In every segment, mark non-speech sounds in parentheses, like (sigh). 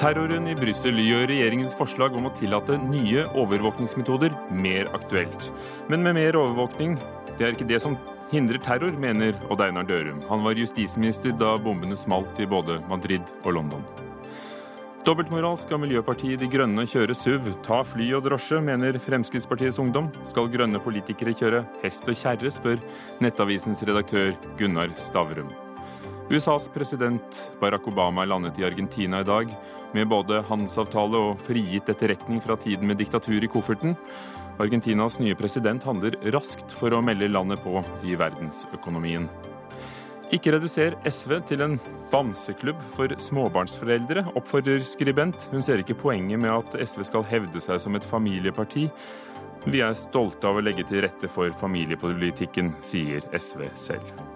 Terroren i Brussel gjør regjeringens forslag om å tillate nye overvåkningsmetoder mer aktuelt. Men med mer overvåkning, det er ikke det som hindrer terror, mener Odd Einar Dørum. Han var justisminister da bombene smalt i både Madrid og London. Dobbeltmoral av Miljøpartiet De Grønne kjøre SUV, ta fly og drosje, mener Fremskrittspartiets Ungdom. Skal grønne politikere kjøre hest og kjerre, spør Nettavisens redaktør Gunnar Stavrum. USAs president Barack Obama landet i Argentina i dag med både handelsavtale og frigitt etterretning fra tiden med diktatur i kofferten. Argentinas nye president handler raskt for å melde landet på i verdensøkonomien. Ikke reduser SV til en bamseklubb for småbarnsforeldre, oppfordrer skribent. Hun ser ikke poenget med at SV skal hevde seg som et familieparti. Vi er stolte av å legge til rette for familiepolitikken, sier SV selv.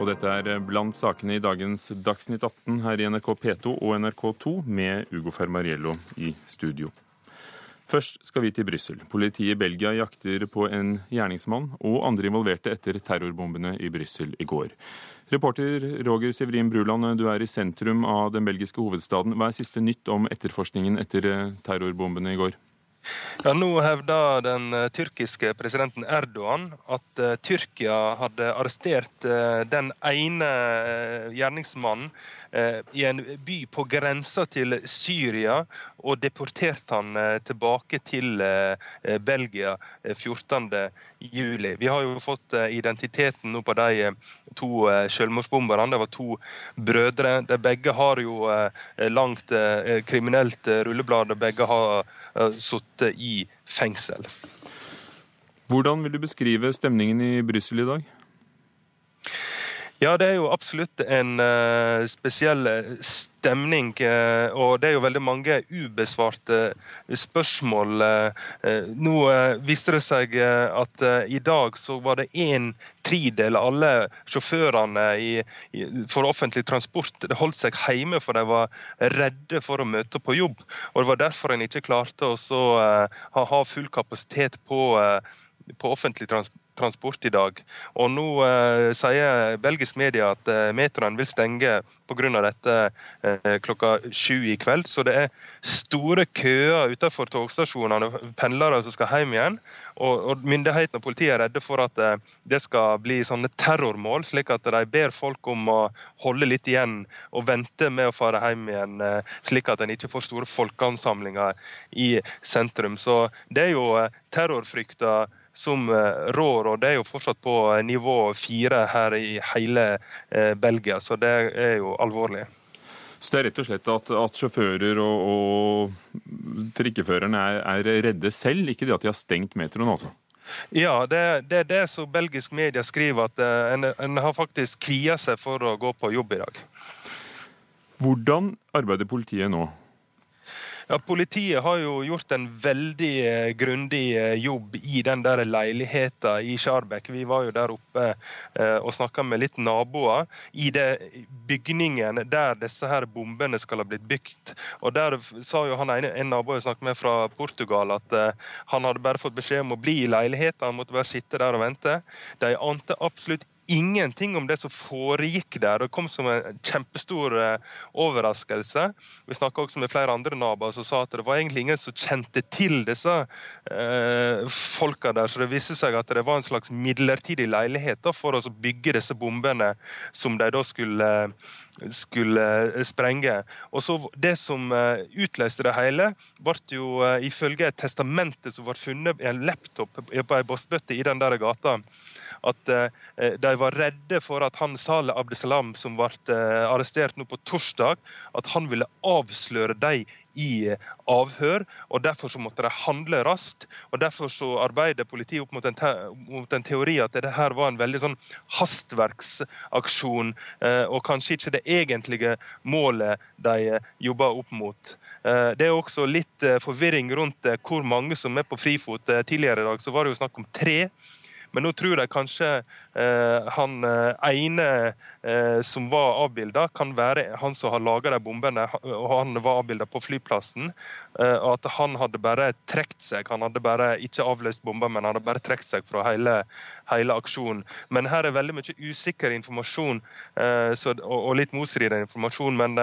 Og dette er blant sakene i dagens Dagsnytt 18 her i NRK P2 og NRK2 med Ugo Fermariello i studio. Først skal vi til Brussel. Politiet i Belgia jakter på en gjerningsmann og andre involverte etter terrorbombene i Brussel i går. Reporter Roger Sivrin Bruland, du er i sentrum av den belgiske hovedstaden. Hva er siste nytt om etterforskningen etter terrorbombene i går? Ja, Nå hevder den eh, tyrkiske presidenten Erdogan at uh, Tyrkia hadde arrestert uh, den ene gjerningsmannen i en by på grensa til Syria og deporterte han tilbake til Belgia 14.7. Vi har jo fått identiteten nå på de to selvmordsbomberne. Det var to brødre. De begge har jo langt kriminelt rulleblad. og Begge har sittet i fengsel. Hvordan vil du beskrive stemningen i Brussel i dag? Ja, det er jo absolutt en uh, spesiell eh, stemning. Uh, og det er jo veldig mange ubesvarte spørsmål. Uh, nå viste det seg at i dag så var det en tredel av alle sjåførene i, i, for offentlig transport det holdt seg hjemme for de var redde for å møte på jobb. Og Det var derfor en ikke klarte å ha, ha, full kapasitet på, på offentlig transport transport i dag. Og Nå eh, sier belgisk media at eh, metroen vil stenge pga. dette eh, klokka sju i kveld. Så det er store køer utenfor togstasjonene, pendlere som skal hjem igjen. Og, og Myndighetene og politiet er redde for at eh, det skal bli sånne terrormål, slik at de ber folk om å holde litt igjen og vente med å fare hjem igjen, eh, slik at en ikke får store folkeansamlinger i sentrum. Så det er jo eh, terrorfrykta som eh, rår. og Det er jo fortsatt på eh, nivå fire her i hele eh, Belgia, så det er jo alvorlig. Så det er rett og slett at, at sjåfører og, og trikkeførerne er, er, redde selv, ikke det at de har stengt metroen, altså? Ja, det, det er det som belgisk media skriver, at en, en har faktisk kvia seg for å gå på jobb i dag. Hvordan arbeider politiet nå? Ja, Politiet har jo gjort en veldig eh, grundig eh, jobb i den der leiligheten i Skjarbekk. Vi var jo der oppe eh, og snakka med litt naboer i det bygningen der disse her bombene skal ha blitt bygd. Og Der sa jo han ene, en nabo jeg snakket med fra Portugal at han hadde bare fått beskjed om å bli i leiligheten, han måtte bare sitte der og vente. De ante absolutt ingenting om det som foregikk der. Det kom som en kjempestor eh, overraskelse. Vi snakka også med flere andre naboer som sa at det var egentlig ingen som kjente til disse eh, folka der. Så det viste seg at det var en slags midlertidig leilighet da, for å bygge disse bombene som de da skulle, skulle eh, sprenge. Og så Det som eh, utløste det hele, ble jo ifølge et testamente som ble funnet i en laptop på ei bossbøtte i den der gata at eh, de var redde for at han Saleh Abdesalam, som ble eh, arrestert nå på torsdag, at han ville avsløre dem i avhør. og Derfor så måtte de handle raskt. og Derfor så arbeider politiet opp mot en, te mot en teori at det her var en veldig sånn hastverksaksjon, eh, og kanskje ikke det egentlige målet de jobber opp mot. Det er også litt forvirring rundt hvor mange som er på frifot. Tidligere i dag så var det jo snakk om tre. Men nå tror jeg kanskje han ene som var avbilda, kan være han som har laga de bombene, og han var avbilda på flyplassen. Og at han hadde bare trukket seg. Han hadde bare ikke avløst bomba, men han hadde bare trukket seg fra hele, hele, aksjonen. Men her er veldig mye usikker informasjon så, og, og, litt motstridende informasjon. Men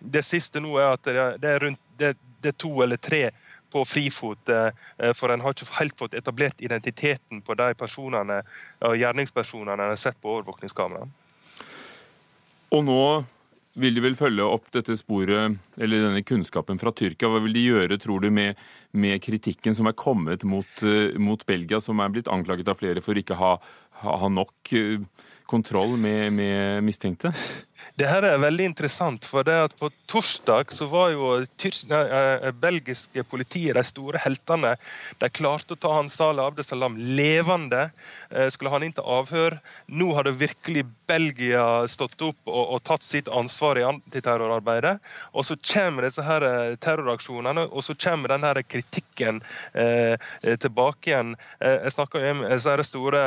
det siste nå er at det er rundt det, det er to eller tre på frifot, eh, for en har ikke helt fått etablert identiteten på de personene og gjerningspersonene en har sett på overvåkningskamera. Og nå vil de vel følge opp dette sporet, eller denne kunnskapen fra Tyrkia. Hva vil de gjøre, tror du, med, med kritikken som er kommet mot, eh, mot, Belgia, som er blitt anklaget av flere for ikke ha, ha, ha nok eh, kontroll med, med mistenkte? Det her er veldig interessant, for det at på torsdag så var jo eh, belgiske politiet de store heltene. De klarte å ta han Saleh Abdesalam levende. Eh, skulle han inn til avhør. Nå har det virkelig Belgia stått opp og, og tatt sitt ansvar i antiterrorarbeidet. Og så kommer disse her eh, terroraksjonene, og så kommer den her kritikken eh, tilbake igjen. Jeg snakker jo med disse store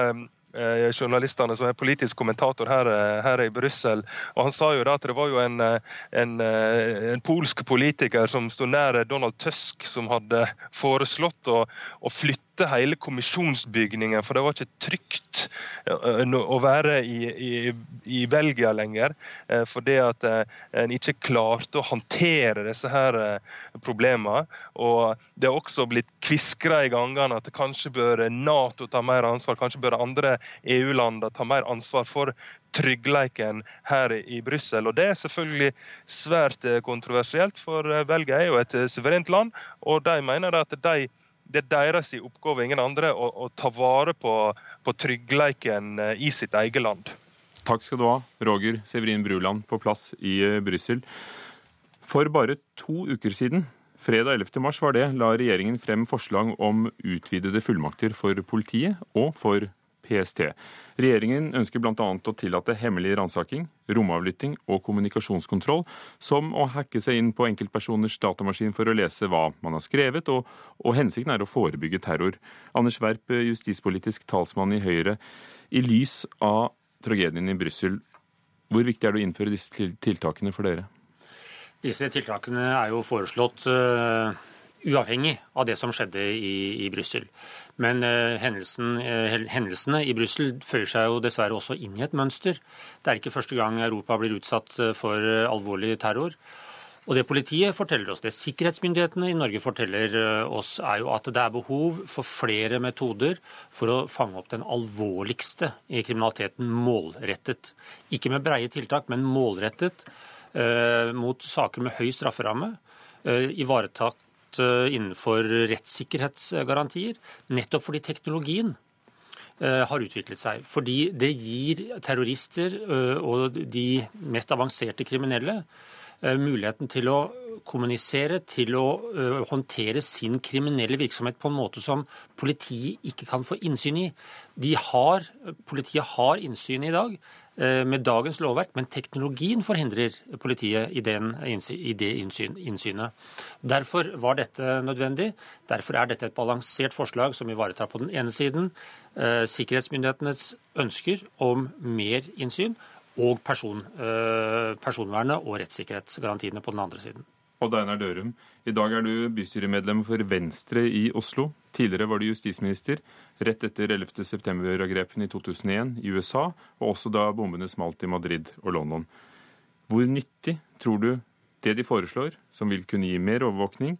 journalistene som er politisk kommentator her, eh, her i Brussel. Og han sa jo da at det var jo en, eh, en, en polsk politiker som sto nær Donald Tusk, som hadde foreslått å, å flytte flytte hele kommisjonsbygningen, for det var ikke trygt eh, å være i, i, i Belgia lenger. Eh, fordi at eh, en ikke klarte å håndtere disse her problemene. Og det er også blitt kviskra i gangene at kanskje bør Nato ta mer ansvar, kanskje bør andre EU-land ta mer ansvar for tryggleiken her i Brussel. Og Det er selvfølgelig svært kontroversielt, for Belgia er jo et suverent land, og de mener at de det er deres oppgave, ingen andre, å, å ta vare på, på tryggleiken eh, i sitt eget land. Takk skal du ha, Roger Severin Bruland, på plass i eh, Brussel. For bare to uker siden, fredag 11. mars var det, la regjeringen frem forslag om utvidede fullmakter for politiet og for PST. Regjeringen ønsker bl.a. å tillate hemmelig ransaking, romavlytting og kommunikasjonskontroll, som å hacke seg inn på enkeltpersoners datamaskin for å lese hva man har skrevet, og, og hensikten er å forebygge terror. Anders Werp, justispolitisk talsmann i Høyre. I lys av tragedien i Brussel, hvor viktig er det å innføre disse tiltakene for dere? Disse tiltakene er jo foreslått uh, uavhengig av det som skjedde i, i Brussel. Men eh, hendelsen, eh, hendelsene i Brussel føyer seg jo dessverre også inn i et mønster. Det er ikke første gang Europa blir utsatt uh, for alvorlig terror. Og Det politiet forteller oss, det sikkerhetsmyndighetene i Norge forteller oss, er jo at det er behov for flere metoder for å fange opp den alvorligste i kriminaliteten målrettet. Ikke med breie tiltak, men målrettet mot saker med høy strafferamme. Ivaretatt Eh, innenfor rettssikkerhetsgarantier, nettopp fordi teknologien eh, har utviklet seg. Fordi det gir terrorister eh, og de mest avanserte kriminelle muligheten til å kommunisere, til å håndtere sin kriminelle virksomhet på en måte som politiet ikke kan få innsyn i. Har, politiet har innsyn i dag, med dagens lovverk, men teknologien forhindrer politiet i, den, i det innsynet. Derfor var dette nødvendig. Derfor er dette et balansert forslag som ivaretar på den ene siden eh, sikkerhetsmyndighetenes ønsker om mer innsyn, og person, eh, personvernet og rettssikkerhetsgarantiene på den andre siden. Odd Einar Dørum, i dag er du bystyremedlem for Venstre i Oslo. Tidligere var du justisminister, rett etter 11. september-angrepene i 2001 i USA, og også da bombene smalt i Madrid og London. Hvor nyttig tror du det de foreslår, som vil kunne gi mer overvåkning,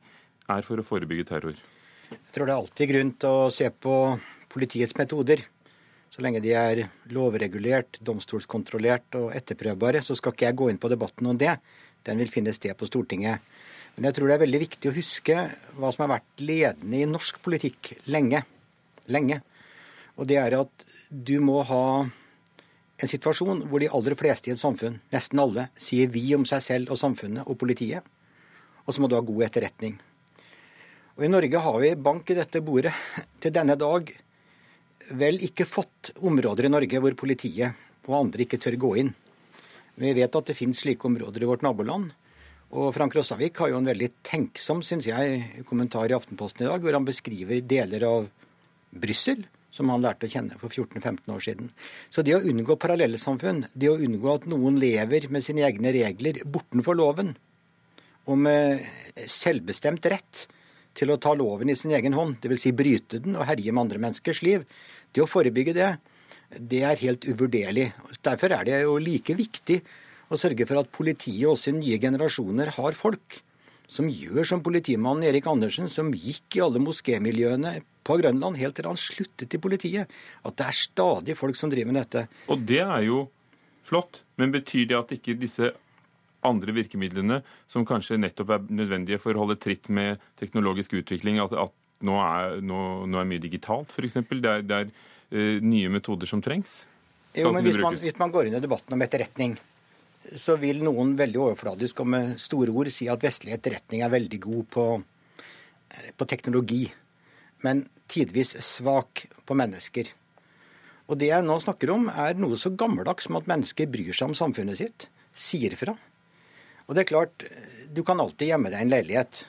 er for å forebygge terror? Jeg tror det er alltid grunn til å se på politiets metoder. Så lenge de er lovregulert, domstolskontrollert og etterprøvbare, så skal ikke jeg gå inn på debatten om det. Den vil finne sted på Stortinget. Men jeg tror det er veldig viktig å huske hva som har vært ledende i norsk politikk lenge. Lenge. Og det er at du må ha en situasjon hvor de aller fleste i et samfunn, nesten alle, sier vi om seg selv og samfunnet og politiet. Og så må du ha god etterretning. Og I Norge har vi bank i dette bordet (laughs) til denne dag vel ikke fått områder i Norge hvor politiet og andre ikke tør gå inn. Vi vet at det finnes slike områder i vårt naboland. Og Frank Rossavik har jo en veldig tenksom, synes jeg, kommentar i Aftenposten i dag, hvor han beskriver deler av Brussel som han lærte å kjenne for 14-15 år siden. Så det å unngå parallellsamfunn, det å unngå at noen lever med sine egne regler bortenfor loven, og med selvbestemt rett til å ta loven i sin egen hånd, dvs. Si bryte den og herje med andre menneskers liv, det å forebygge det, det er helt uvurderlig. Derfor er det jo like viktig å sørge for at politiet også i nye generasjoner har folk som gjør som politimannen Erik Andersen, som gikk i alle moskémiljøene på Grønland helt til han sluttet i politiet. At det er stadig folk som driver med dette. Og det er jo flott, men betyr det at ikke disse andre virkemidlene, som kanskje nettopp er nødvendige for å holde tritt med teknologisk utvikling, at, at nå, er, nå, nå, er, mye digitalt f.eks., det er, det er uh, nye metoder som trengs? Jo, men hvis man, hvis man går inn i debatten om etterretning, så vil noen veldig overfladisk og med store ord si at vestlig etterretning er veldig god på, eh, på teknologi, men tidvis svak på mennesker. Og det jeg nå snakker om, er noe så gammeldags som at mennesker bryr seg om samfunnet sitt, sier fra. Og det er klart, du kan alltid gjemme deg i en leilighet.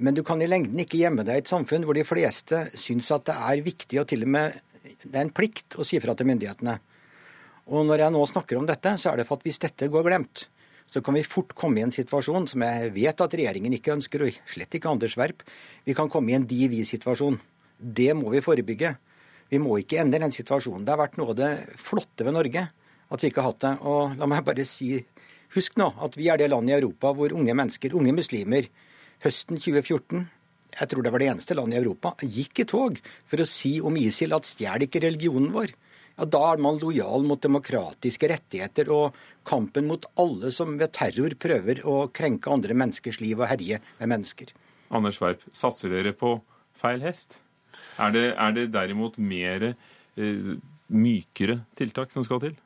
Men du kan i lengden ikke gjemme deg i et samfunn hvor de fleste syns at det er viktig og til og med det er en plikt å si fra til myndighetene. Og når jeg nå snakker om dette, så er det for at hvis dette går glemt, så kan vi fort komme i en situasjon som jeg vet at regjeringen ikke ønsker, og slett ikke Anders Werp. Vi kan komme i en de-vi-situasjon. Det må vi forebygge. Vi må ikke ende den situasjonen. Det har vært noe av det flotte ved Norge at vi ikke har hatt det. Og la meg bare si, husk nå at vi er det landet i Europa hvor unge mennesker, unge muslimer, høsten 2014 jeg tror det var det eneste landet i Europa, gikk i tog for å si om ISIL at stjel ikke religionen vår ja, da er man lojal mot demokratiske rettigheter og kampen mot alle som ved terror prøver å krenke andre menneskers liv og herje med mennesker. Anders Werp, satser dere på feil hest? Er det, er det derimot mer eh, mykere tiltak som skal til?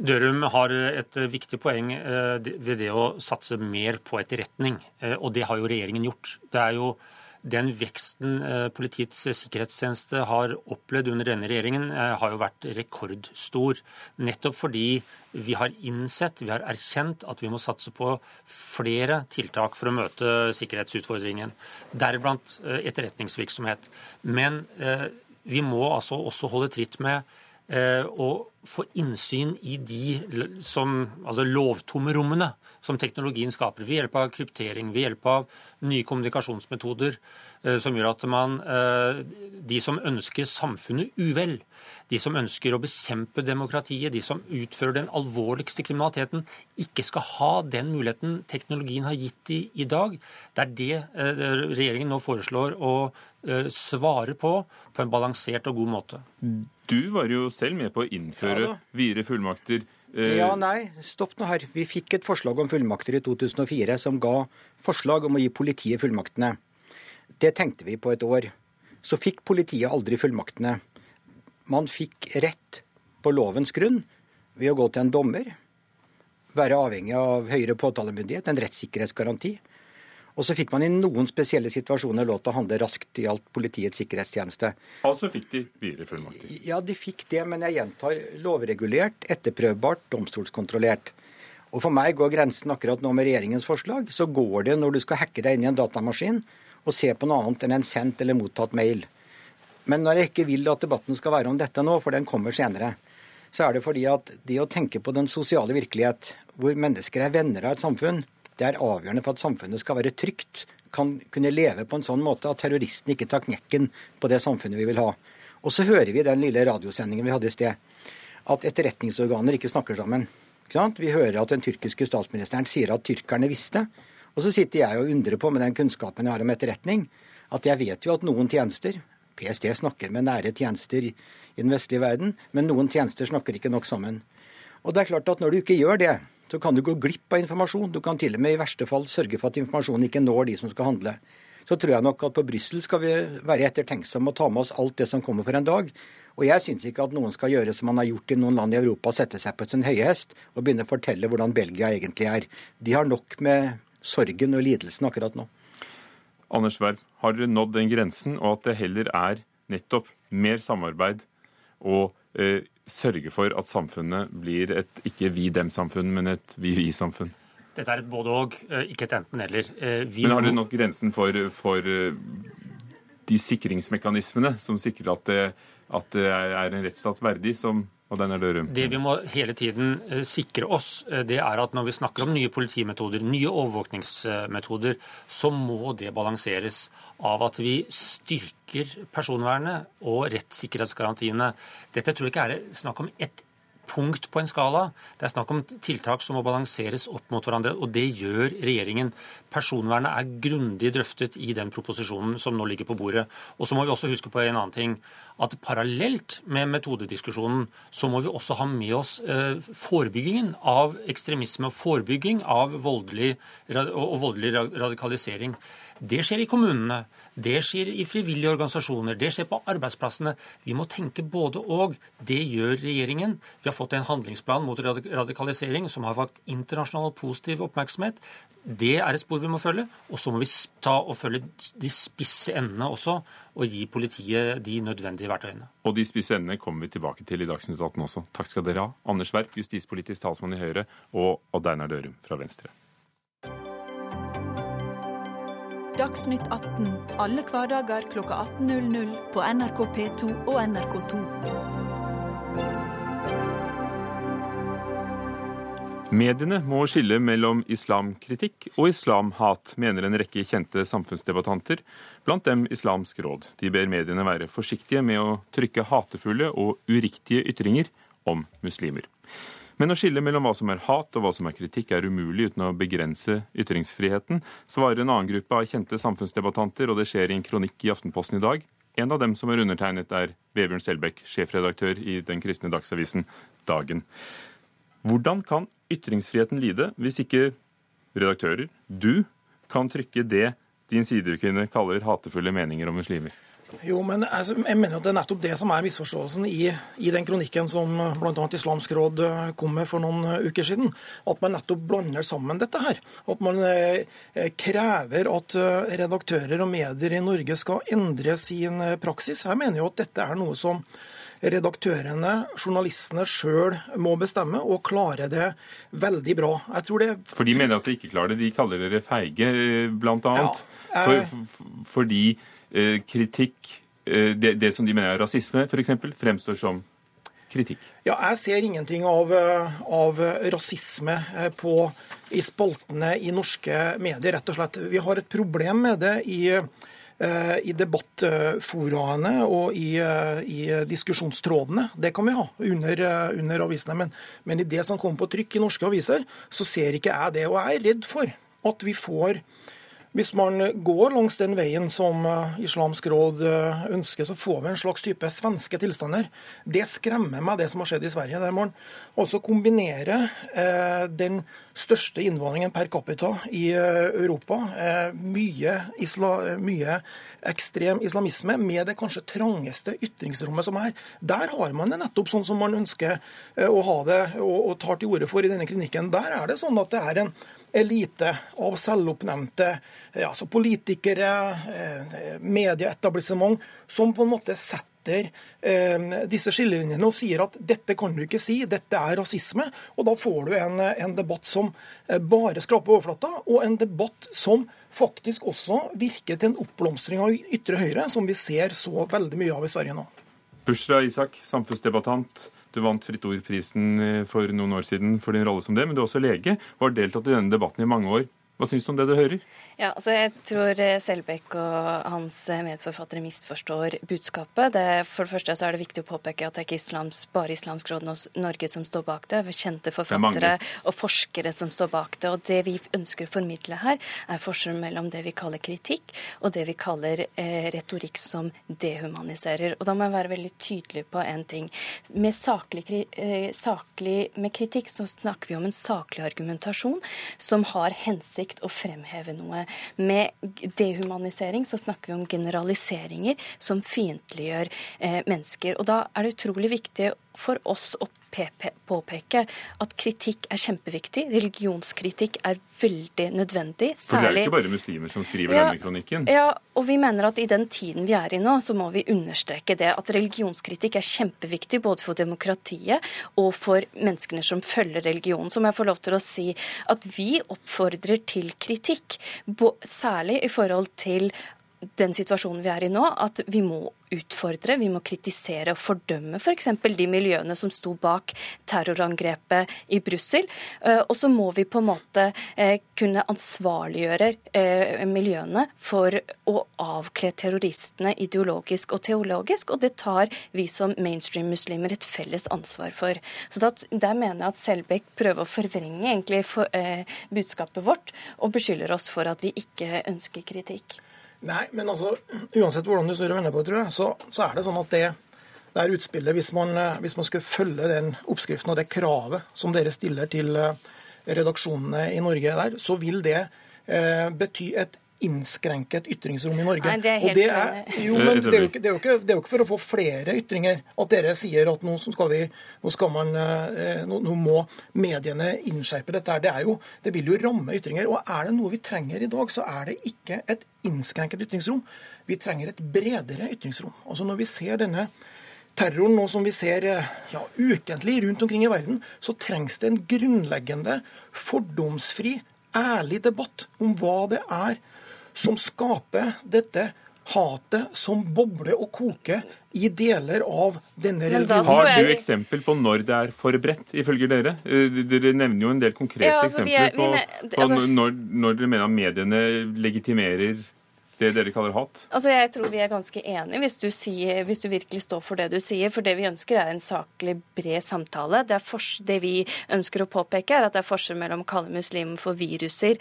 Dørum har et viktig poeng eh, ved det å satse mer på etterretning. Eh, og det har jo regjeringen gjort. Det er jo den veksten eh, Politiets sikkerhetstjeneste har opplevd under denne regjeringen, eh, har jo vært rekordstor. Nettopp fordi vi har innsett, vi har erkjent at vi må satse på flere tiltak for å møte sikkerhetsutfordringen, deriblant eh, etterretningsvirksomhet. Men vi må altså også holde tritt med å få innsyn i de som, altså lovtomme rommene som teknologien skaper, ved hjelp av kryptering, ved hjelp av nye kommunikasjonsmetoder eh, som gjør at man, eh, de som ønsker samfunnet uvel, de som ønsker å bekjempe demokratiet, de som utfører den alvorligste kriminaliteten, ikke skal ha den muligheten teknologien har gitt de i dag. Det er det eh, regjeringen nå foreslår å svare på på en balansert og god måte. Du var jo selv med på å innføre ja, videre fullmakter Eh, ja, nei, stopp nå her. Vi fikk et forslag om fullmakter i 2004 som ga forslag om å gi politiet fullmaktene. Det tenkte vi på et år. Så fikk politiet aldri fullmaktene. Man fikk rett på lovens grunn ved å gå til en dommer, være avhengig av høyere påtalemyndighet, en rettssikkerhetsgaranti. Og så fikk man i noen spesielle situasjoner lov til å handle raskt i alt Politiets sikkerhetstjeneste. Altså fikk de videre fullmakter? Ja, de fikk det, men jeg gjentar lovregulert, etterprøvbart, domstolskontrollert. Og for meg går grensen akkurat nå med regjeringens forslag. Så går det når du skal hacke deg inn i en datamaskin og se på noe annet enn en sendt eller mottatt mail. Men når jeg ikke vil at debatten skal være om dette nå, for den kommer senere, så er det fordi at det å tenke på den sosiale virkelighet, hvor mennesker er venner av et samfunn, det er avgjørende for at samfunnet skal være trygt, kan kunne leve på en sånn måte at terroristen ikke tar knekken på det samfunnet vi vil ha. Og så hører vi den lille radiosendingen vi hadde i sted, at etterretningsorganer ikke snakker sammen. Ikke vi hører at den tyrkiske statsministeren sier at tyrkerne visste. Og så sitter jeg og undrer på, med den kunnskapen jeg har om etterretning, at jeg vet jo at noen tjenester PST snakker med nære tjenester i den vestlige verden, men noen tjenester snakker ikke nok sammen. Og det er klart at når du ikke gjør det, så kan du gå glipp av informasjon. Du kan til og med i verste fall sørge for at informasjonen ikke når de som skal handle. Så tror jeg nok at på Brussel skal vi være ettertenksomme og ta med oss alt det som kommer for en dag. Og jeg syns ikke at noen skal gjøre som man har gjort i noen land i Europa, sette seg på sin høye hest og begynne å fortelle hvordan Belgia egentlig er. De har nok med sorgen og lidelsen akkurat nå. Anders Werp, har dere nådd den grensen, og at det heller er nettopp mer samarbeid og eh, sørge for at samfunnet blir et ikke vi-dem-samfunn, men et vi-vi-samfunn? Dette er et både og, eh, ikke et enten-eller. Eh, men har dere nådd grensen for, for, eh, de sikringsmekanismene som sikrer at det, at det er en rettsstat verdig, som og den er Dørum. Det vi må hele tiden eh, sikre oss, eh, det er at når vi snakker om nye politimetoder, nye overvåkningsmetoder, så må det balanseres av at vi styrker personvernet og rettssikkerhetsgarantiene. Dette tror jeg ikke er snakk om ett punkt på en skala. Det er snakk om tiltak som må balanseres opp mot hverandre, og det gjør regjeringen. Personvernet er grundig drøftet i den proposisjonen som nå ligger på bordet. Og så må vi også huske på en annen ting. At parallelt med metodediskusjonen så må vi også ha med oss eh, forebyggingen av ekstremisme og forebygging av voldelig, og voldelig radikalisering. Det skjer i kommunene. Det skjer i frivillige organisasjoner, det skjer på arbeidsplassene. Vi må tenke både og. Det gjør regjeringen. Vi har fått en handlingsplan mot radikalisering som har fått internasjonal positiv oppmerksomhet. Det er et spor vi må følge. Og så må vi ta og følge de spisse endene også, og gi politiet de nødvendige verktøyene. Og de spisse endene kommer vi tilbake til i Dagsnytt 18 også. Takk skal dere ha. Anders Werp, justispolitisk talsmann i Høyre, og Odd Einar Dørum fra Venstre. Dagsnytt 18 alle hverdager kl 18.00 på NRK P2 og NRK2. Mediene må skille mellom islamkritikk og islamhat, mener en rekke kjente samfunnsdebattanter, blant dem Islamsk råd. De ber mediene være forsiktige med å trykke hatefulle og uriktige ytringer om muslimer. Men å skille mellom hva som er hat og hva som er kritikk, er umulig uten å begrense ytringsfriheten, svarer en annen gruppe av kjente samfunnsdebattanter, og det skjer i en kronikk i Aftenposten i dag. En av dem som er undertegnet, er Vebjørn Selbekk, sjefredaktør i den kristne dagsavisen Dagen. Hvordan kan ytringsfriheten lide hvis ikke redaktører, du, kan trykke det din sidekvinne kaller hatefulle meninger om muslimer? Jo, men altså, jeg mener at Det er nettopp det som er misforståelsen i, i den kronikken som bl.a. Islamsk råd eh, kom med for noen eh, uker siden. At man nettopp blander sammen dette her. At man eh, krever at eh, redaktører og medier i Norge skal endre sin praksis. Jeg mener jo at dette er noe som redaktørene, journalistene sjøl må bestemme, og klare det veldig bra. Jeg tror det... For de mener at de ikke klarer det. De kaller dere feige, bl.a. Ja, jeg... for, fordi Eh, kritikk eh, det, det, som de mener er rasisme, f.eks., fremstår som kritikk? Ja, Jeg ser ingenting av, eh, av rasisme på, i spaltene i norske medier, rett og slett. Vi har et problem med det i, i debattforaene og i, i, diskusjonstrådene. Det kan vi ha under, under avisene. Men, men, i det som kommer på trykk i norske aviser, så ser ikke jeg det. Og jeg er redd for at vi får hvis man går langs den veien som eh, Islamsk råd eh, ønsker, så får vi en slags type svenske tilstander. Det skremmer meg, det som har skjedd i Sverige. Der man altså kombinerer eh, den største innvandringen per capita i Europa, mye, isla, mye, ekstrem islamisme, med det kanskje trangeste ytringsrommet som er. Der har man det nettopp sånn som man ønsker å ha det, og, og tar til orde for i denne klinikken. Der er det sånn at det er en elite av selvoppnevnte ja, politikere, eh, medieetablissement, som på en måte setter eh, disse skillelinjene og sier at dette kan du ikke si, dette er rasisme. Og da får du en, en debatt som eh, bare skraper overflata, og en debatt som faktisk også virker til en oppblomstring av ytre høyre, som vi ser så veldig mye av i Sverige nå. Bushra Isak, samfunnsdebattant. Du vant Fritt Ord-prisen eh, for noen år siden for din rolle som det, men du er også lege og har deltatt i denne debatten i mange år. Hva syns du om det du hører? Ja, altså Jeg tror eh, Selbekk og hans eh, medforfattere misforstår budskapet. Det, for det første så er det viktig å påpeke at det er ikke islams, bare Islamsk Råd Norge som står bak det. det er kjente forfattere og forskere som står bak det. Og Det vi ønsker å formidle her, er forskjellen mellom det vi kaller kritikk, og det vi kaller eh, retorikk som dehumaniserer. Og Da må jeg være veldig tydelig på en ting. Med, saklig, eh, saklig, med kritikk så snakker vi om en saklig argumentasjon som har hensikt å fremheve noe. Med dehumanisering så snakker vi om generaliseringer som fiendtliggjør eh, mennesker. Og da er det utrolig viktig for oss å påpeke at kritikk er kjempeviktig. Religionskritikk er veldig nødvendig. Særlig... For det er ikke bare muslimer som skriver ja, denne kronikken? Ja, og vi mener at i den tiden vi er i nå, så må vi understreke det. At religionskritikk er kjempeviktig både for demokratiet og for menneskene som følger religionen. Så må jeg få lov til å si at vi oppfordrer til kritikk, særlig i forhold til den situasjonen vi er i nå, at vi må utfordre, vi må kritisere og fordømme f.eks. For de miljøene som sto bak terrorangrepet i Brussel. Eh, og så må vi på en måte eh, kunne ansvarliggjøre eh, miljøene for å avkle terroristene ideologisk og teologisk, og det tar vi som mainstream-muslimer et felles ansvar for. Så Der mener jeg at Selbekk prøver å forvrenge egentlig budskapet vårt, og beskylder oss for at vi ikke ønsker kritikk. Nei, men altså, uansett hvordan du snur og vender på tror jeg, så, så, er det sånn at det, det er utspillet, hvis man, eh, hvis man skulle følge den oppskriften og det kravet som dere stiller til eh, redaksjonene i Norge der, så vil det eh, bety et innskrenket ytringsrom i Norge. Nei, det er helt det er, jo, men det er jo, ikke, det, er ikke, det er jo, ikke, for å få flere ytringer at dere sier at nå skal, vi, nå skal man, eh, nå, nå, må mediene innskjerpe dette. her. Det, er jo, det vil jo ramme ytringer. Og er det noe vi trenger i dag, så er det ikke et innskrenket ytringsrom. Vi trenger et bredere ytringsrom. Altså Når vi ser denne terroren nå som vi ser eh, ja, ukentlig rundt omkring i verden, så trengs det en grunnleggende, fordomsfri, ærlig debatt om hva det er som skaper dette hatet som bobler og koker i deler av denne religionen. Har du eksempel på når det er for bredt, ifølge dere? Eh, dere nevner jo en del konkrete ja, altså, eksempler er, på, på altså, når, når, dere mener at mediene legitimerer det dere kaller hat? Altså, Jeg tror vi er ganske enige, hvis du, sier, hvis du, virkelig står for det du sier. For det vi ønsker er en saklig, bred samtale. Det, det, vi ønsker å påpeke, er at det er forskjell mellom å kalle muslimer for viruser,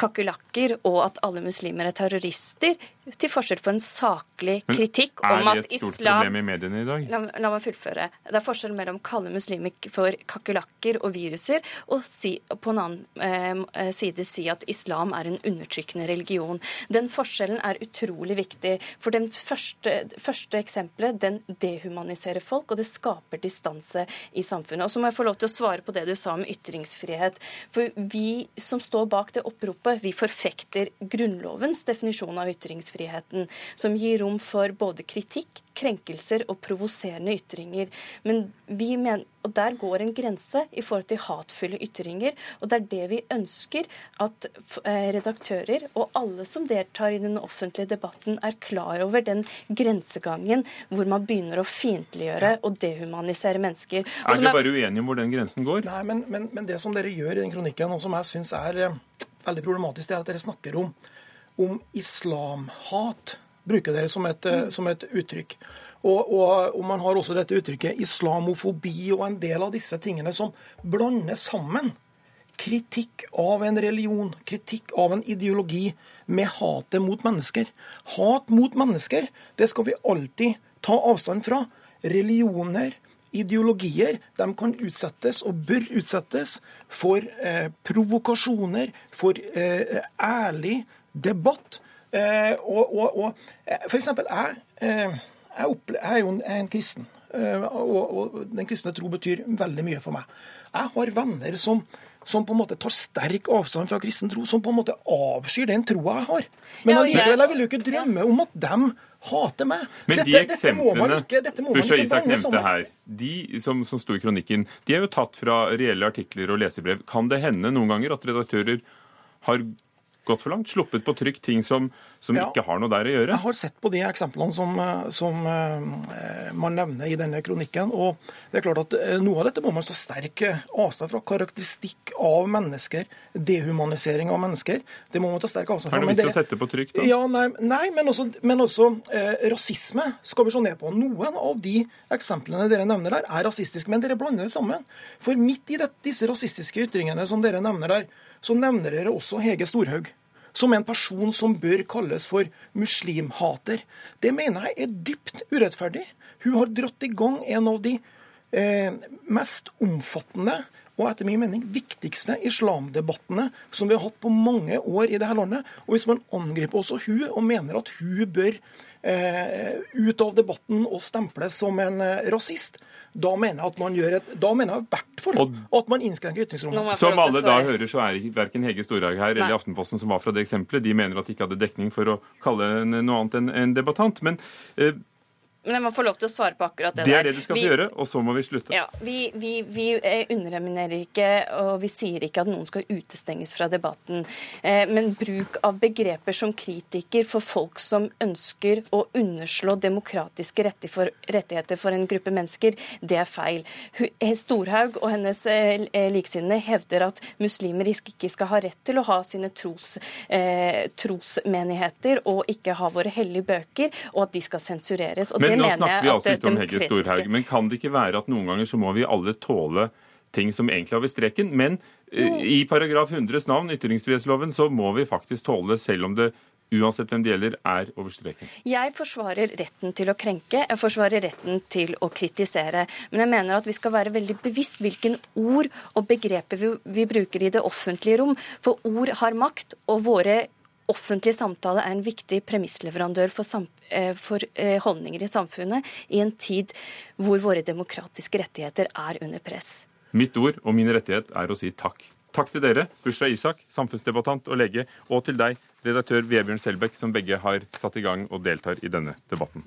kakerlakker, og at alle muslimer er terrorister til forskjell for en saklig kritikk om at islam Er det et stort problem i mediene i dag? La, la, meg fullføre. Det er forskjell mellom å kalle muslimer for kakerlakker og viruser, og si, på en annen eh, side si at islam er en undertrykkende religion. Den forskjellen er utrolig viktig. For den første, første eksempelet, den dehumaniserer folk, og det skaper distanse i samfunnet. Og så må jeg få lov til å svare på det du sa om ytringsfrihet. For vi som står bak det oppropet, vi forfekter Grunnlovens definisjon av ytringsfrihet ytringsfriheten, som gir rom for både kritikk, krenkelser og provoserende ytringer. Men vi mener, og Der går en grense i forhold til hatefulle ytringer. og Det er det vi ønsker at eh, redaktører og alle som deltar i den offentlige debatten, er klar over den grensegangen hvor man begynner å fiendtliggjøre og dehumanisere mennesker. er dere bare uenige om hvor den grensen går? Nei, men, men, men, det som dere gjør i den kronikken, og som jeg syns er eh, veldig problematisk, det er at dere snakker om om islamhat. Bruker dere som et, mm. som et uttrykk. Og, og, og, man har også dette uttrykket islamofobi og en del av disse tingene som blander sammen kritikk av en religion, kritikk av en ideologi, med hatet mot mennesker. Hat mot mennesker, det skal vi alltid ta avstand fra. Religioner, ideologier, de kan utsettes og bør utsettes for eh, provokasjoner, for eh, ærlig debatt. Eh, og, og, og eh, for eksempel, jeg, jeg, opple jeg, er jo en, en kristen. Eh, og, og, den kristne tro betyr veldig mye for meg. Jeg har venner som, som på en måte tar sterk avstand fra kristen tro, som på en måte avskyr den troa jeg har. Men allikevel, jeg vil jo ikke drømme om at dem hater meg. Men de dette, eksemplene Busha Isak nevnte her, de som, som sto i kronikken, de er jo tatt fra reelle artikler og lesebrev. Kan det hende noen ganger at redaktører har gått for langt? Sluppet på trykk ting som, som ja, ikke har noe der å gjøre? Jeg har sett på de eksemplene som, eh, som uh, man nevner i denne kronikken. og det er klart at uh, Noe av dette må man stå sterk avstand fra. Karakteristikk av mennesker, dehumanisering av mennesker. Det må man ta sterk avstand fra. Er det vits å sette på trykk, da? Ja, Nei, nei men også, men også eh, rasisme skal vi se ned på. Noen av de eksemplene dere nevner der, er rasistiske, men dere blander det sammen. For midt i det, disse rasistiske ytringene som dere nevner der, så nevner dere også Hege Storhaug som en person som bør kalles for muslimhater. Det mener jeg er dypt urettferdig. Hun har dratt i gang en av de eh, mest omfattende og etter min mening viktigste islamdebattene som vi har hatt på mange år i dette landet. Og hvis man angriper også hun og mener at hun bør ut av debatten og stemples som en eh, rasist, da mener jeg at man gjør et, da mener jeg i hvert fall at man innskrenker ytringsrommet. Som alle da hører, så er verken Hege Storhaug her eller Aftenposten som var fra det eksempelet, de mener at de ikke hadde dekning for å kalle noe annet enn en debattant. Men eh, Men jeg må få lov til å svare på akkurat det, der. Det er det du skal vi, få gjøre, og så må vi slutte. Ja, Vi, vi, vi underreminerer ikke, og vi sier ikke at noen skal utestenges fra debatten. Eh, men bruk av begreper som kritiker for folk som ønsker å underslå demokratiske rettigheter for en gruppe mennesker, det er feil. Eh, Storhaug og hennes likesinnede hevder at muslimer ikke skal ha rett til å ha sine tros, trosmenigheter og ikke ha våre hellige bøker, og at de skal sensureres. Og men nå snakker vi altså ikke om Hegge Storhaug. Men kan det ikke være at noen ganger så må vi alle tåle ting som egentlig er ved streken? Men uh, i paragraf 100s navn, ytringsfrihetsloven, så må vi faktisk tåle det selv om det uansett hvem det gjelder, er over streken. Jeg forsvarer retten til å krenke, jeg forsvarer retten til å kritisere. Men jeg mener at vi skal være veldig bevisst hvilken ord og begreper vi, vi bruker i det offentlige rom. For ord har makt, og våre offentlig samtale er en viktig premissleverandør for, eh, for, eh, holdninger i samfunnet i en tid hvor våre demokratiske rettigheter er under press. Mitt ord og min rettighet er å si takk. Takk til dere, Bushra Isak, samfunnsdebattant og lege, og til deg, redaktør Vebjørn Selbekk, som begge har satt i gang og deltar i denne debatten.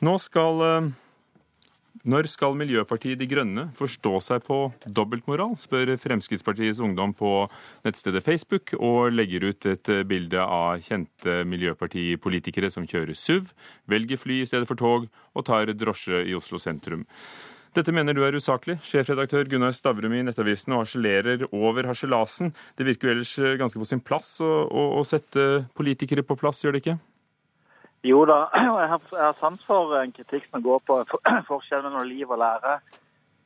Nå skal eh, når skal Miljøpartiet De Grønne forstå seg på dobbeltmoral, spør Fremskrittspartiets ungdom på nettstedet Facebook, og legger ut et bilde av kjente miljøpartipolitikere som kjører SUV, velger fly i stedet for tog og tar drosje i Oslo sentrum. Dette mener du er usaklig. Sjefredaktør Gunnar Stavrum i Nettavisen og harselerer over harselasen. Det virker jo ellers ganske på sin plass å, å, å sette politikere på plass, gjør det ikke? Jo da, (clears throat) jeg har, jeg sans for en kritikk som går på (clears throat) forskjellen mellom liv og lære.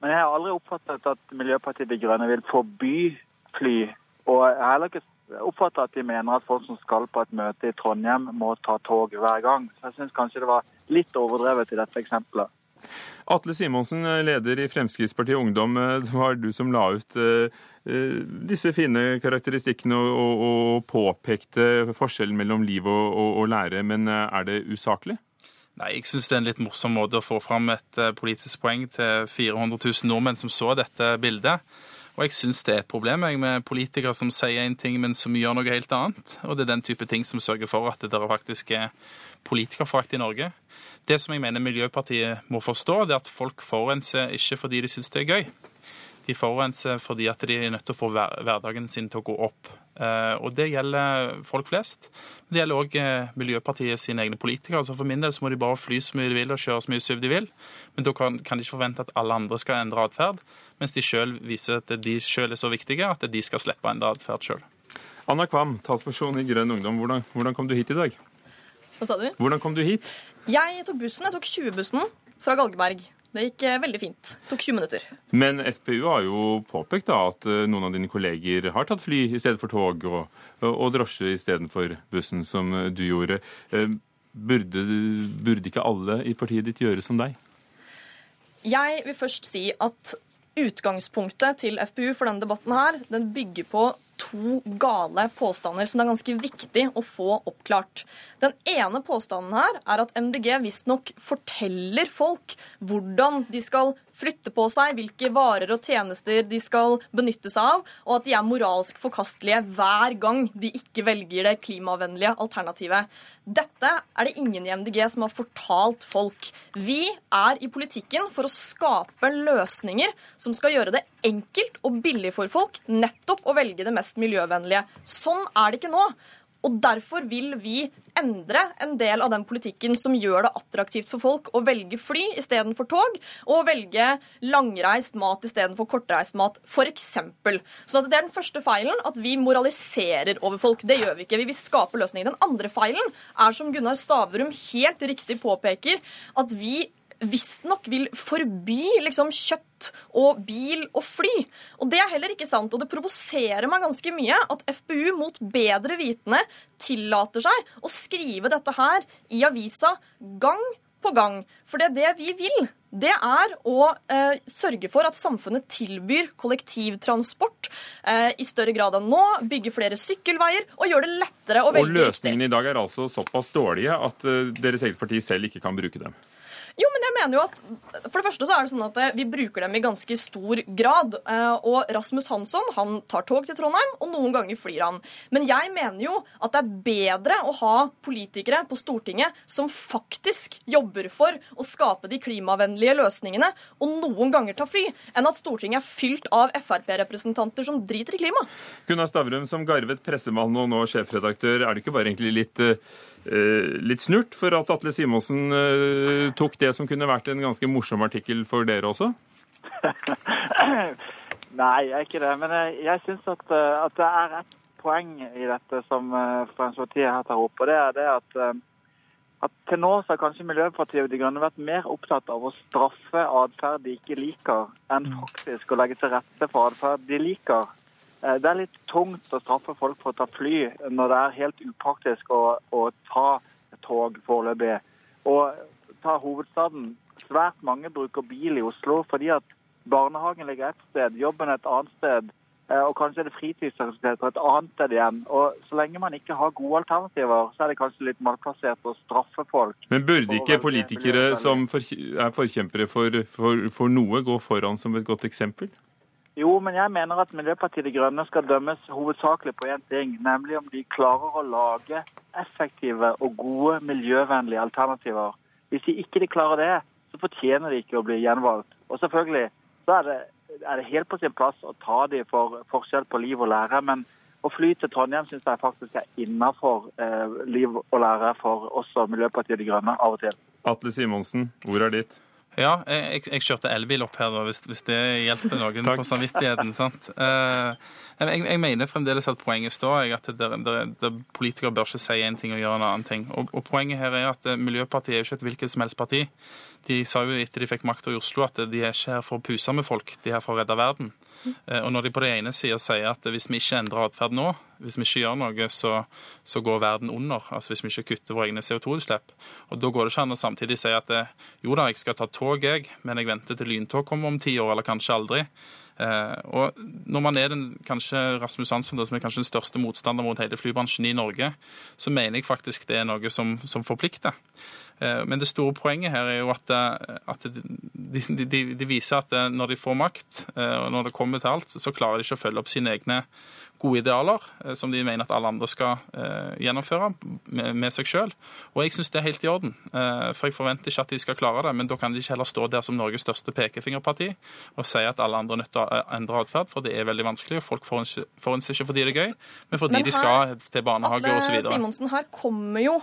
Men jeg har aldri oppfattet at Miljøpartiet De Grønne vil forby fly. Og jeg har heller ikke oppfattet at de mener at folk som skal på et møte i Trondheim, må ta tog hver gang. Så jeg syns kanskje det var litt overdrevet i dette eksempelet. Atle Simonsen, leder i Fremskrittspartiet Ungdom. Det var du som la ut eh, Eh, disse fine karakteristikkene og, og, og, påpekte forskjellen mellom liv og, og, lære, men eh, er det usaklig? Nei, Jeg syns det er en litt morsom måte å få fram et eh, politisk poeng til 400 000 nordmenn som så dette bildet. Og jeg syns det er et problem med politikere som sier en ting, men som gjør noe helt annet. Og det er den type ting som sørger for at det faktisk er politikerforakt i Norge. Det som jeg mener Miljøpartiet må forstå, det er at folk forurenser ikke fordi de syns det er gøy. De forurenser fordi at de er nødt til å få hverdagen sin til å gå opp. Eh, og Det gjelder folk flest. Det gjelder òg eh, Miljøpartiet sine egne politikere. Altså For min del så må de bare fly så mye de vil og kjøre så mye SUV de vil. Men da kan de ikke forvente at alle andre skal endre atferd, mens de sjøl viser at de sjøl er så viktige at de skal slippe å endre atferd sjøl. Anna Kvam, talsperson i Grønn Ungdom. Hvordan, hvordan kom du hit i dag? Hva sa du? Hvordan kom du hit? Jeg tok bussen. Jeg tok 20-bussen fra Galgeberg. Det gikk eh, veldig fint. Det tok 20 minutter. Men FPU har jo påpekt da at eh, noen av dine kolleger har tatt fly i stedet for tog, og, og drosje istedenfor bussen, som eh, du gjorde. Burde, burde ikke alle i partiet ditt gjøre som deg? Jeg vil først si at utgangspunktet til FPU for denne debatten her, den bygger på to gale påstander som det er ganske viktig å få oppklart. Den ene påstanden her er at MDG visstnok forteller folk hvordan de skal flytte på seg, hvilke varer og tjenester de skal benytte seg av, og at de er moralsk forkastelige hver gang de ikke velger det klimavennlige alternativet. Dette er det ingen i MDG som har fortalt folk. Vi er i politikken for å skape løsninger som skal gjøre det enkelt og billig for folk nettopp å velge det mest miljøvennlige. Sånn er det ikke nå. Og Derfor vil vi endre en del av den politikken som gjør det attraktivt for folk å velge fly istedenfor tog, og velge langreist mat istedenfor kortreist mat, f.eks. Så det er den første feilen, at vi moraliserer over folk. Det gjør vi ikke. Vi vil skape løsninger. Den andre feilen er, som Gunnar Stavrum helt riktig påpeker, at vi visstnok vil forby liksom, kjøtt og bil og fly. Og det er heller ikke sant. Og det provoserer meg ganske mye at FPU mot bedre vitende tillater seg å skrive dette her i avisa gang på gang. For det er det vi vil. Det er å eh, sørge for at samfunnet tilbyr kollektivtransport eh, i større grad enn nå, bygge flere sykkelveier og gjøre det lettere å velge riktig. Og løsningene i dag er altså såpass dårlige at eh, deres eget parti selv ikke kan bruke dem? Jo, men jeg mener jo at For det første så er det sånn at eh, vi bruker dem i ganske stor grad. Eh, og Rasmus Hansson han tar tog til Trondheim, og noen ganger flyr han. Men jeg mener jo at det er bedre å ha politikere på Stortinget som faktisk jobber for å skape de klimavennlige løsningene, og noen ganger ta fly, enn at Stortinget er fylt av Frp-representanter som driter i klima. Gunnar Stavrum, som garvet pressemann og nå sjefredaktør, er det ikke bare egentlig litt uh, litt snurt for at Atle Simonsen uh, tok det som kunne vært en ganske morsom artikkel for dere også? (laughs) Nei, jeg er ikke det. Men jeg, jeg syns at, at, det er et poeng i dette som Fremskrittspartiet her tar opp. og det er det at at til nå så har kanskje Miljøpartiet De Grønne vært mer opptatt av å straffe atferd de ikke liker, enn mm. faktisk å legge til rette for atferd de liker. Eh, det er litt tungt å straffe folk for å ta fly når det er helt upraktisk å, å ta tog foreløpig. Og ta hovedstaden. Svært mange bruker bil i Oslo fordi at barnehagen ligger et sted, jobben et annet sted. Eh, og kanskje er det fritidsaktiviteter et annet sted igjen. Og Så lenge man ikke har gode alternativer, så er det kanskje litt malplassert å straffe folk. Men burde ikke politikere som er forkjempere for, for, for, noe, gå foran som et godt eksempel? Jo, men jeg mener at Miljøpartiet De Grønne skal dømmes hovedsakelig på én ting, nemlig om de klarer å lage effektive og gode miljøvennlige alternativer. Hvis de ikke de klarer det, så fortjener de ikke å bli gjenvalgt. Og selvfølgelig så er det er det helt på sin plass å ta de for forskjell på liv og lære. Men å fly til Trondheim syns jeg faktisk er innafor eh, liv og lære for også Miljøpartiet De Grønne av og til. Atle Simonsen, ordet er ditt? Ja, jeg, jeg kjørte elbil opp her, da, hvis, hvis det hjelper noen på samvittigheten. sant? Eh, jeg, jeg, mener fremdeles at poenget står, at det, det, det, politikere bør ikke si én ting og gjøre en annen ting. Og, og Poenget her er at Miljøpartiet er jo ikke et hvilket som helst parti. De sa jo etter de fikk makta i Oslo at de er ikke her for å puse med folk, de er her for å redde verden. Eh, og når de på det ene sida sier at hvis vi ikke endrer atferd nå, hvis vi ikke gjør noe, så, så, går verden under. Altså hvis vi ikke kutter våre egne CO2-utslipp. Og da går det ikke an å samtidig si at eh, jo da, jeg skal ta tog, jeg, men jeg venter til lyntog kommer om ti år, eller kanskje aldri. Eh, og når man er den, kanskje Rasmus Hansson, som er kanskje den største motstander mot hele flybransjen i Norge, så mener jeg faktisk det er noe som, som forplikter. Eh, men det store poenget her er jo at, eh, at de, de, de, viser at når de får makt, og når det kommer til alt, så klarer de ikke å følge opp sine egne gode idealer som de mener at alle andre skal gjennomføre med, med seg sjøl. Og jeg syns det er helt i orden, for jeg forventer ikke at de skal klare det. Men da kan de ikke heller stå der som Norges største pekefingerparti og si at alle andre er nødt til å endre atferd, for det er veldig vanskelig. og Folk forhåndser ikke fordi det er gøy, men fordi men her, de skal til barnehage osv. Atle Simonsen, her kommer jo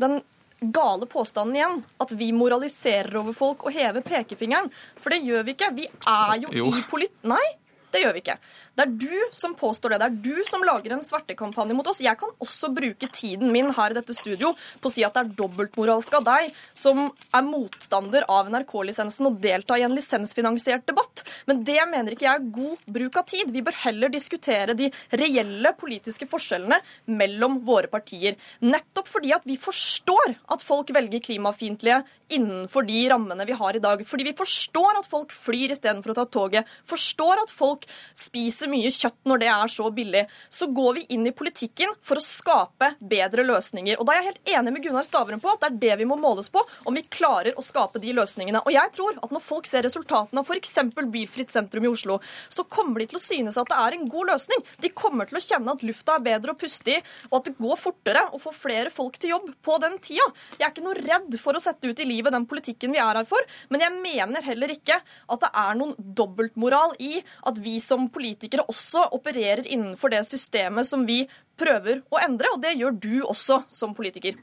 den gale påstanden igjen. At vi moraliserer over folk og hever pekefingeren. For det gjør vi ikke. Vi er jo, jo. i polit... Nei, det gjør vi ikke. Det er du som påstår det. Det er du som lager en svertekampanje mot oss. Jeg kan også bruke tiden min her i dette studio på å si at det er dobbeltmoralsk av deg som er motstander av NRK-lisensen og delta i en lisensfinansiert debatt. Men det mener ikke jeg er god bruk av tid. Vi bør heller diskutere de reelle politiske forskjellene mellom våre partier. Nettopp fordi at vi forstår at folk velger klimafiendtlige innenfor de rammene vi har i dag. Fordi vi forstår at folk flyr istedenfor å ta toget. Forstår at folk spiser mye kjøtt når det er så billig. Så går vi inn i politikken for å skape bedre løsninger. Og da er jeg helt enig med Gunnar Stavrum på at det er det vi må måles på, om vi klarer å skape de løsningene. Og jeg tror at når folk ser resultatene av f.eks. bilfritt sentrum i Oslo, så kommer de til å synes at det er en god løsning. De kommer til å kjenne at lufta er bedre å puste i, og at det går fortere å få flere folk til jobb på den tida. Jeg er ikke noe redd for å sette ut i livet den politikken vi er her for, men jeg mener heller ikke at det er noen dobbeltmoral i at vi som politikere politikere også opererer innenfor det systemet som vi prøver å endre, og det gjør du også som politiker.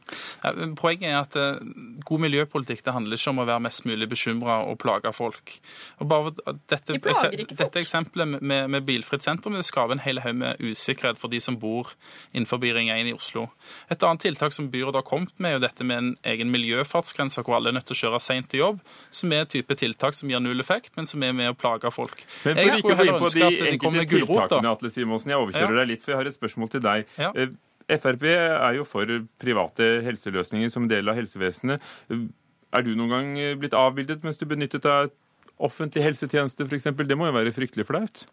Ja, poenget er at uh, god miljøpolitikk det handler ikke om å være mest mulig bekymra og plage folk. Og bare dette, folk. Dette eksempelet med, med bilfritt sentrum det skaper en hel haug med usikkerhet for de som bor innenfor Ring 1 i Oslo. Et annet tiltak som byrådet har kommet med, er jo dette med en egen miljøfartsgrense hvor alle er nødt til å kjøre seint til jobb, som er et type tiltak som gir null effekt, men som er med å plage folk. Men for ikke å gå inn på de enkelte tiltakene, Atle Simonsen, jeg overkjører ja. deg litt, for jeg har et spørsmål til deg. Ja. Eh, Frp er jo for private helseløsninger som del av helsevesenet. Er du noen gang blitt avbildet mens du benyttet deg av offentlig helsetjeneste f.eks.? Det må jo være fryktelig flaut?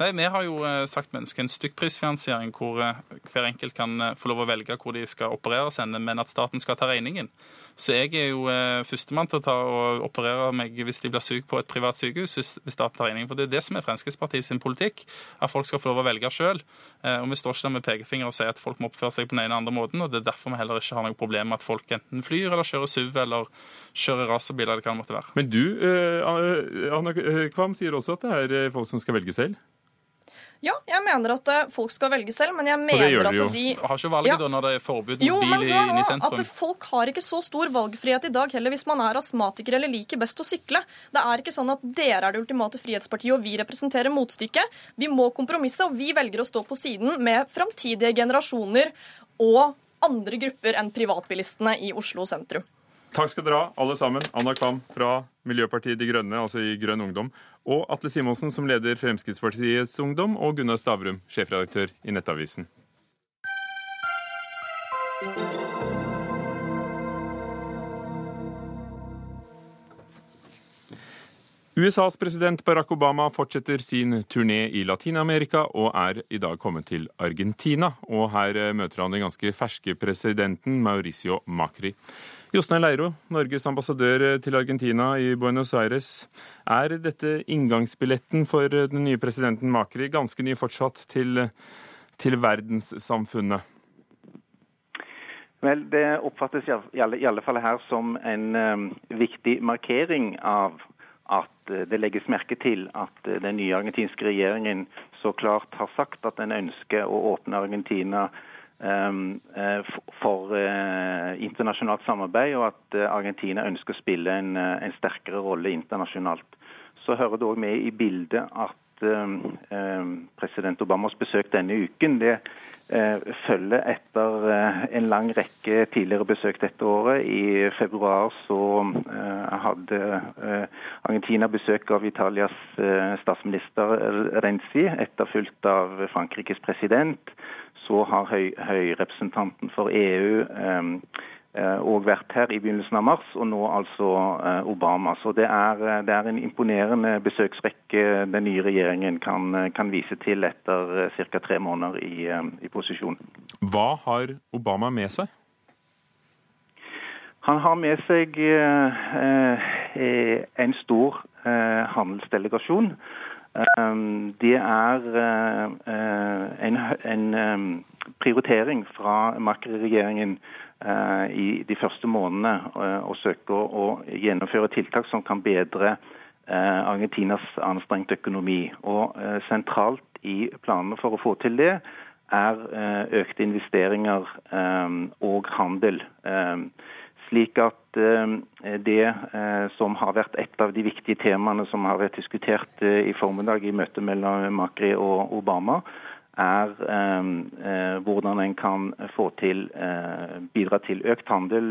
Nei, Vi har jo sagt vi ønsker en stykkprisfinansiering hvor hver enkelt kan få lov å velge hvor de skal opereres men at staten skal ta regningen. Så jeg er jo eh, førstemann til å ta og operere meg hvis de blir syke på et privat sykehus, hvis, hvis staten tar regningen. For det er det som er Fremskrittspartiet sin politikk, at folk skal få lov å velge sjøl. Eh, og vi står ikke der med pekefinger og sier at folk må oppføre seg på den ene eller andre måten, og det er derfor vi heller ikke har noe problem med at folk enten flyr eller kjører SUV eller kjører racerbil eller hva det måtte være. Men du, eh, Anna Kvam, sier også at det er folk som skal velge selv? Ja, jeg mener at eh, folk skal velge selv, men jeg mener at de Har ikke valget ja. da når det er forbud mot jo, bil inne i sentrum? At folk har ikke så stor valgfrihet i dag heller hvis man er astmatiker eller liker best å sykle. Det er ikke sånn at dere er det ultimate frihetspartiet og vi representerer motstykket. Vi må kompromisse, og vi velger å stå på siden med framtidige generasjoner og andre grupper enn privatbilistene i Oslo sentrum. Takk skal dere ha, alle sammen. Anna Kvam fra Miljøpartiet De Grønne, altså i Grønn Ungdom. Og Atle Simonsen, som leder Fremskrittspartiets Ungdom. Og Gunnar Stavrum, sjefredaktør i Nettavisen. USAs president Barack Obama fortsetter sin turné i Latin-Amerika og er i dag kommet til Argentina. Og her møter han den ganske ferske presidenten Mauricio Macri. Jostein Leiro, Norges ambassadør til Argentina i Buenos Aires. Er dette inngangsbilletten for den nye presidenten Makri, ganske ny fortsatt, til, til verdenssamfunnet? Vel, Det oppfattes i alle, i alle, fall her som en um, viktig markering av at det legges merke til at den nye argentinske regjeringen så klart har sagt at den ønsker å åpne Argentina eh, for eh, internasjonalt samarbeid, og at eh, Argentina ønsker å spille en, en sterkere rolle internasjonalt. Så hører det òg med i bildet at ehm, ehm, president Obamas besøk denne uken det følger etter en lang rekke tidligere besøk dette året. I februar så hadde Argentina besøk av Italias statsminister Renzi, etterfulgt av Frankrikes president. Så har høy, høyrepresentanten for EU òg eh, vært her i begynnelsen av mars, og nå altså eh, Obama. Så det er, eh, det er en imponerende besøksrekke den nye regjeringen kan, kan vise til etter ca. tre måneder i, i posisjon. Hva har Obama med seg? Han har med seg en stor handelsdelegasjon. Ehm, det er eh, en, en ehm, prioritering fra Macri-regjeringen eh, i de første månedene eh, å søke å gjennomføre tiltak som kan bedre Argentinas anstrengte økonomi. Og Sentralt i planene for å få til det er økte investeringer ehm, og handel. Slik at det eh, som har vært et av de viktige temaene som har vært diskutert eh, i formiddag i møtet mellom Macri og Obama, er hvordan en kan få til, bidra til økt handel,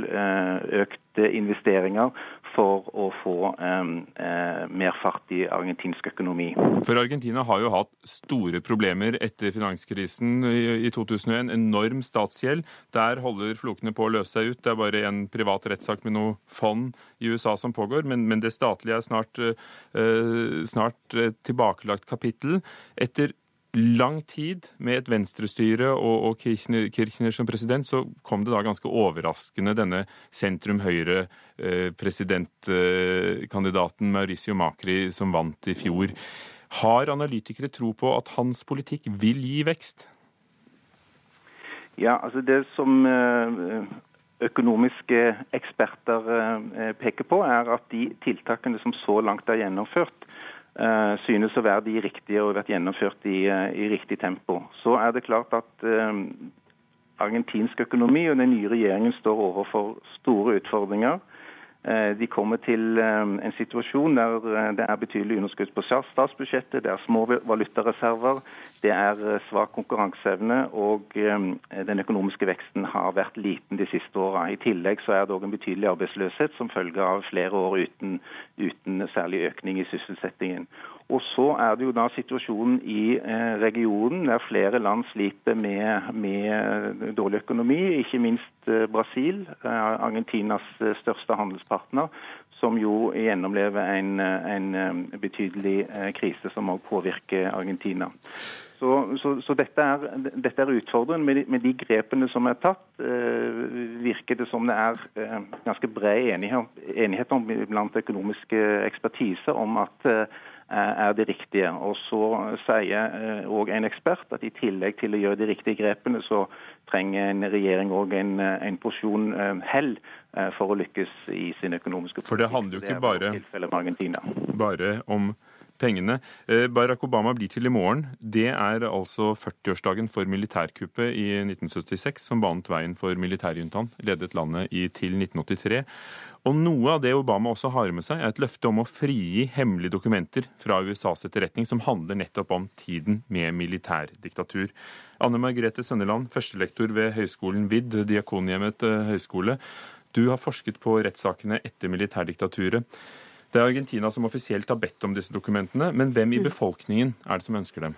økte investeringer, for å få eh, mer fart i argentinsk økonomi. For Argentina har jo hatt store problemer etter finanskrisen i, i 2001. Enorm statsgjeld. Der holder flokene på å løse seg ut. Det er bare en privat rettssak med noe fond i USA som pågår, men, men det statlige er snart, eh, snart tilbakelagt kapittel. Etter lang tid med et venstrestyre og, og Kirchner, Kirchner, som president, så kom det da ganske overraskende denne sentrum-høyre-presidentkandidaten Mauricio Macri som vant i fjor. Har analytikere tro på at hans politikk vil gi vekst? Ja, altså det som eh, økonomiske eksperter eh, peker på, er at de tiltakene som så langt er gjennomført, synes å være de riktige og vært gjennomført i, eh, i, riktig tempo. Så er det klart at uh, argentinsk økonomi og den nye regjeringen står overfor store utfordringer. Eh, de kommer til eh, en situasjon der eh, det er betydelig underskudd på statsbudsjettet, det er små valutareserver, det er svak konkurranseevne, og den økonomiske veksten har vært liten de siste åra. I tillegg så er det òg en betydelig arbeidsløshet som følge av flere år uten, uten særlig økning i sysselsettingen. Og så er det jo da situasjonen i eh, regionen der flere land sliter med, med dårlig økonomi, ikke minst eh, Brasil, eh, Argentinas største handelspartner, som jo gjennomlever en, en betydelig krise som òg påvirker Argentina. Så, så, så dette, er, dette, er, utfordrende. Med de, med de, grepene som er tatt, eh, virker det som det er eh, ganske bred enighet, enighet om blant økonomiske ekspertise om at eh, er det riktige. Og Så sier òg en ekspert at i tillegg til å gjøre de riktige grepene, så trenger en regjering òg en, en, porsjon hell for å lykkes i sin økonomiske politikk. For det handler jo ikke bare, bare om pengene. Eh, Barack Obama blir til i morgen. Det er altså 40-årsdagen for militærkuppet i 1976 som banet veien for militærjuntaen, ledet landet i, til 1983. Og noe av det Obama også har med seg, er et løfte om å frigi hemmelige dokumenter fra USAs etterretning, som handler nettopp om tiden med militærdiktatur. Anne Margrethe Sønneland, førstelektor ved høyskolen VID, Diakonhjemmet Høyskole. høgskole. Du har forsket på rettssakene etter militærdiktaturet. Det er Argentina som offisielt har bedt om disse dokumentene, men hvem i mm. befolkningen er det som ønsker dem?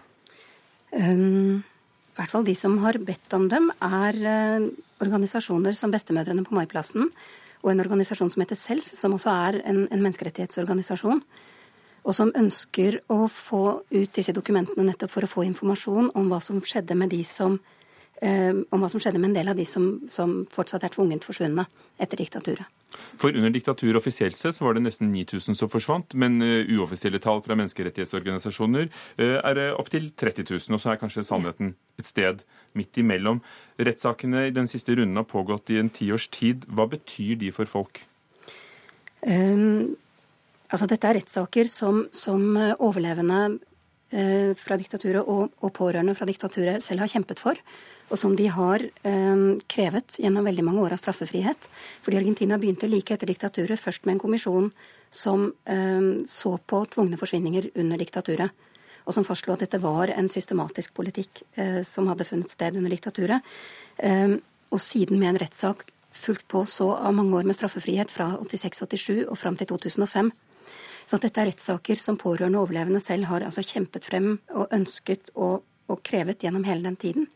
Um, I hvert fall de som har bedt om dem, er uh, organisasjoner som Bestemødrene på Maiplassen og en organisasjon som heter CELS, som også er en, en menneskerettighetsorganisasjon. Og som ønsker å få ut disse dokumentene nettopp for å få informasjon om hva som skjedde med de som om hva som skjedde med en del av de som, som fortsatt er tvungent forsvunne etter diktaturet. For under diktaturet offisielt sett så var det nesten 9000 som forsvant, men uh, uoffisielle tall fra menneskerettighetsorganisasjoner uh, er opptil 30 000. Og så er kanskje sannheten et sted midt imellom. Rettssakene i den siste runden har pågått i en tiårs tid. Hva betyr de for folk? Um, altså dette er rettssaker som, som overlevende fra diktaturet og, og pårørende fra diktaturet selv har kjempet for og som de har eh, krevet gjennom veldig mange år av straffefrihet. Fordi Argentina begynte like etter diktaturet først med en kommisjon som eh, så på tvungne forsvinninger under diktaturet. Og som fastslo at dette var en systematisk politikk eh, som hadde funnet sted under diktaturet. Ehm, og siden med en rettssak fulgt på så av mange år med straffefrihet fra 86-87 og fram til 2005. Så dette er rettssaker som pårørende og overlevende selv har altså kjempet frem og ønsket og, og krevet gjennom hele den tiden.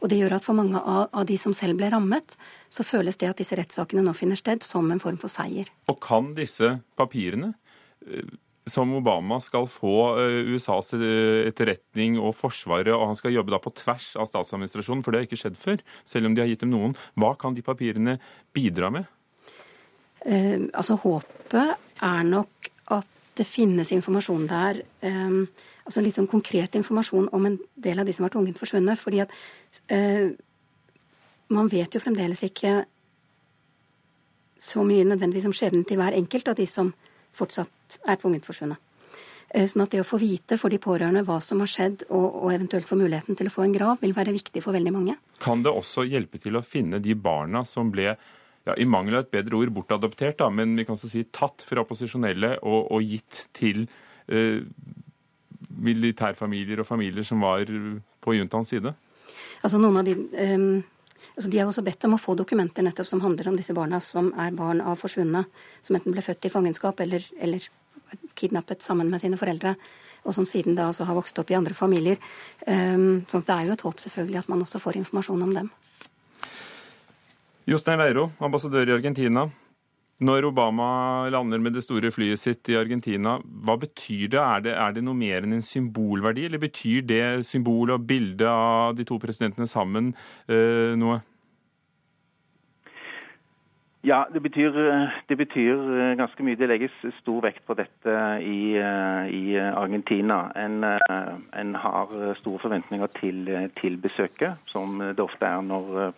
Og det gjør at for mange av, av, de som selv ble rammet, så føles det at disse rettssakene nå finner sted, som en form for seier. Og kan disse papirene eh, som Obama skal få eh, USAs eh, etterretning og Forsvaret, og han skal jobbe da på tvers av statsadministrasjonen, for det har ikke skjedd før, selv om de har gitt dem noen. Hva kan de papirene bidra med? Eh, altså Håpet er nok at det finnes informasjon der. Eh, altså litt sånn konkret informasjon om en del av de som var tvungent forsvunnet. fordi at eh, man vet jo fremdeles ikke så mye nødvendigvis om skjebnen til hver enkelt av de som fortsatt er tvungent forsvunnet. Eh, sånn at det å få vite for de pårørende hva som har skjedd, og, og, eventuelt få muligheten til å få en grav, vil være viktig for veldig mange. Kan det også hjelpe til å finne de barna som ble ja, i mangel av et bedre ord bortadoptert, da, men vi kan også si tatt fra opposisjonelle og, og gitt til eh, militærfamilier og familier som var på juntaens side? Altså noen av de... Um Altså, de har også bedt om å få dokumenter nettopp som handler om disse barna som er barn av forsvunne, som enten ble født i fangenskap eller, eller kidnappet sammen med sine foreldre, og som siden da altså har vokst opp i andre familier. Um, så det er jo et håp selvfølgelig at man også får informasjon om dem. Jostein Leiro, ambassadør i Argentina. Når Obama lander med det store flyet sitt i Argentina, hva betyr det? Er det, er det noe mer enn en symbolverdi, eller betyr det symbolet og bildet av de to presidentene sammen eh, noe? Ja, det betyr, det betyr, eh, ganske mye. Det legges stor vekt på dette i, eh, i Argentina. En, eh, en, har store forventninger til, til, besøket, som det ofte er når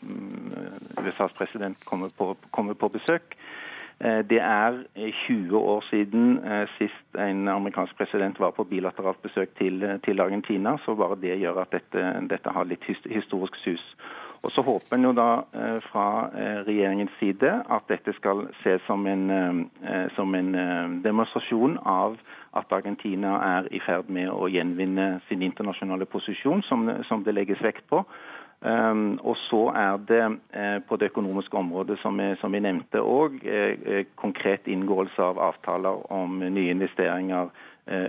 USAs president kommer på, kommer på besøk. Eh, det er 20 eh, år siden eh, sist en amerikansk president var på bilateralt besøk til, til Argentina, så bare det gjør at dette, dette har litt historisk sus. Og Så håper en jo da fra regjeringens side at dette skal ses som en, som en demonstrasjon av at Argentina er i ferd med å gjenvinne sin internasjonale posisjon, som, som det legges vekt på. Um, og så er det uh, på det økonomiske området, som vi, som vi nevnte òg, uh, uh, konkret inngåelse av avtaler om nye investeringer,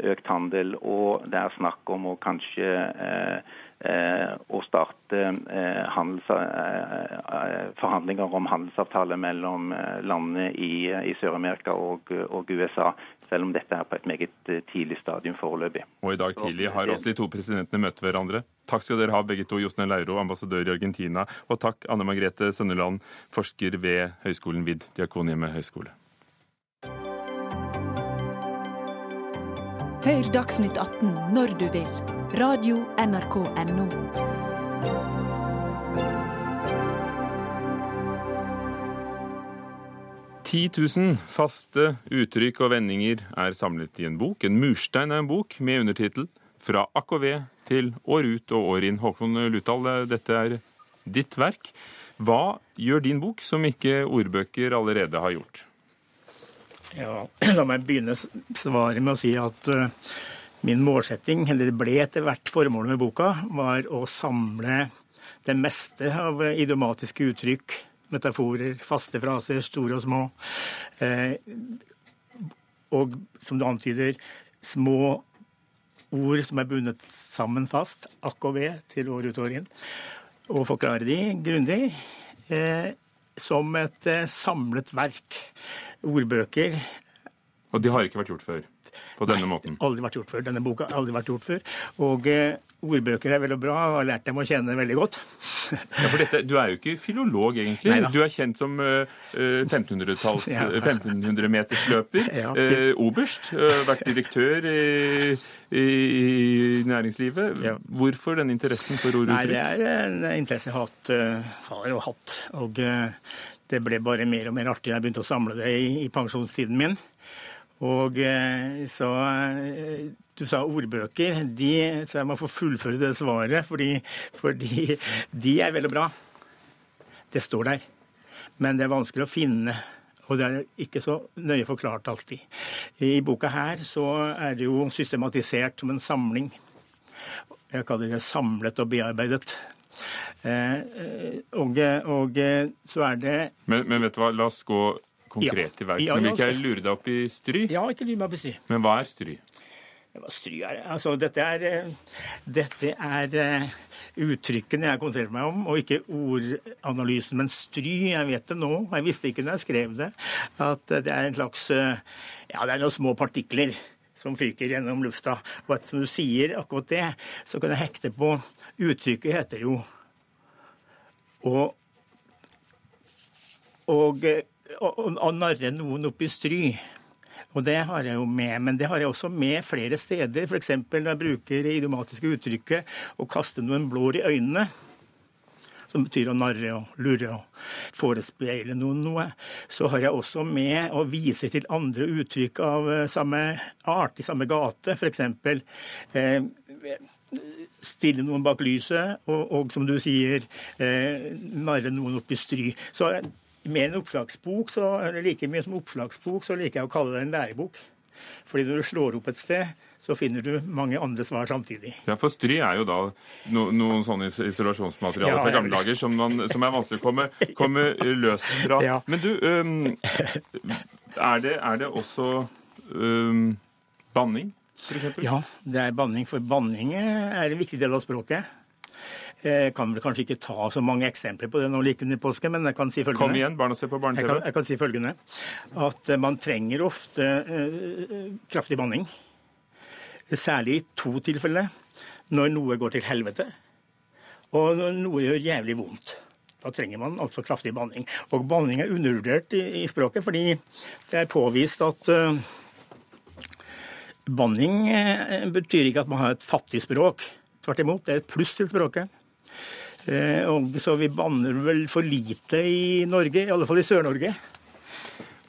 økt handel, og det er snakk om å kanskje å starte forhandlinger om handelsavtale mellom landene i, i Sør-Amerika og, og, USA, selv om dette er på et meget tidlig stadium foreløpig. Og i dag tidlig har også de to presidentene møtt hverandre. Takk skal dere ha, begge to. Jostein Leiro, ambassadør i Argentina, og takk Anne Margrethe Sønneland, forsker ved Høgskolen VID, Diakonhjemmet høgskole. Hør Dagsnytt 18 når du vil. Radio NRK Radio.nrk.no. tusen faste uttrykk og vendinger er samlet i en bok. En murstein av en bok med undertittel 'Fra AKV til år ut og år inn'. Håkon Luthal, dette er ditt verk. Hva gjør din bok som ikke ordbøker allerede har gjort? Ja, (clears throat) La meg begynne svaret med å si at uh, min målsetting, eller det ble etter hvert formålet med boka, var å samle det meste av idiomatiske uttrykk, metaforer, faste fraser, store og små. Eh, og som du antyder, små ord som er bundet sammen fast, akk og ved, til år ut og år inn. Og forklare de grundig. Eh, som et samlet verk ordbøker. Og de har ikke vært gjort før? På denne Nei, måten? Aldri vært gjort før. Denne boka har aldri vært gjort før. Og eh, ordbøker er veldig bra, og har lært dem å kjenne veldig godt. ja, for dette, Du er jo ikke filolog, egentlig. Neida. Du er kjent som uh, 1500-talls ja. 1500-metersløper. (laughs) Ja. Uh, oberst. Uh, vært direktør i, i, i næringslivet. Ja. Hvorfor denne interessen for ord og uttrykk? Nei, Det er en interesse jeg har hatt. Har og hatt. Og det ble bare mer og mer artig da jeg begynte å samle det i, i pensjonstiden min. Og så Du sa ordbøker. De, så jeg må få fullføre det svaret, fordi, fordi de er veldig bra. Det står der. Men det er vanskelig å finne. Og det er ikke så nøye forklart alltid. I boka her så er det jo systematisert som en samling. Jeg kaller det samlet og bearbeidet. Eh, og, og, så er det men, men, vet du hva, la oss gå konkret til verks. Ja, men vil ikke jeg lure deg opp i stry? Ja, ikke lure meg opp i stry. Men hva er stry? Hva stry er Altså, dette er, eh, dette er uttrykkene jeg konsentrerer meg om, og ikke ordanalysen. Men stry, jeg vet det nå, jeg visste ikke når jeg skrev det, at det er en slags Ja, det er noen små partikler som fyker gjennom lufta. Og at som du sier akkurat det, så kan jeg hekte på Uttrykket heter jo og, og, og, og narre noen opp i stry. Og det har jeg jo med, men det har jeg også med flere steder. F.eks. når jeg bruker det idiomatiske uttrykket 'å kaste noen blår i øynene' som betyr å narre og lure og forespeile noen noe, så har jeg også med å vise til andre uttrykk av eh, samme art, i samme gate. F.eks. Eh, stille noen bak lyset, og, og som du sier, eh, narre noen opp i stry. Så med en oppslagsbok, så, like mye som oppslagsbok, så liker jeg å kalle det en lærebok. Fordi når du slår opp et sted, så finner du mange andre svar samtidig. Ja, For stry er jo da no, noen sånne isolasjonsmaterialer ja, fra gamle dager som, som, er vanskelig å komme, komme løs fra. (laughs) Ja. Men du, um, er, det, er, det, også um, banning, f.eks.? Ja, det er banning. For banning er en viktig del av språket. Jeg kan vel kanskje ikke ta så mange eksempler på det nå like under påske, men jeg kan si følgende. Kom igjen, barna ser på barne-TV. Jeg, jeg, kan si følgende. At man trenger ofte uh, kraftig banning. Særlig i to tilfeller. Når noe går til helvete, og når noe gjør jævlig vondt. Da trenger man altså kraftig banning. Og banning er undervurdert i, i språket, fordi det er påvist at uh, banning uh, betyr ikke at man har et fattig språk. Tvert imot, det er et pluss til språket. Uh, og så vi banner vel for lite i Norge, i alle fall i Sør-Norge.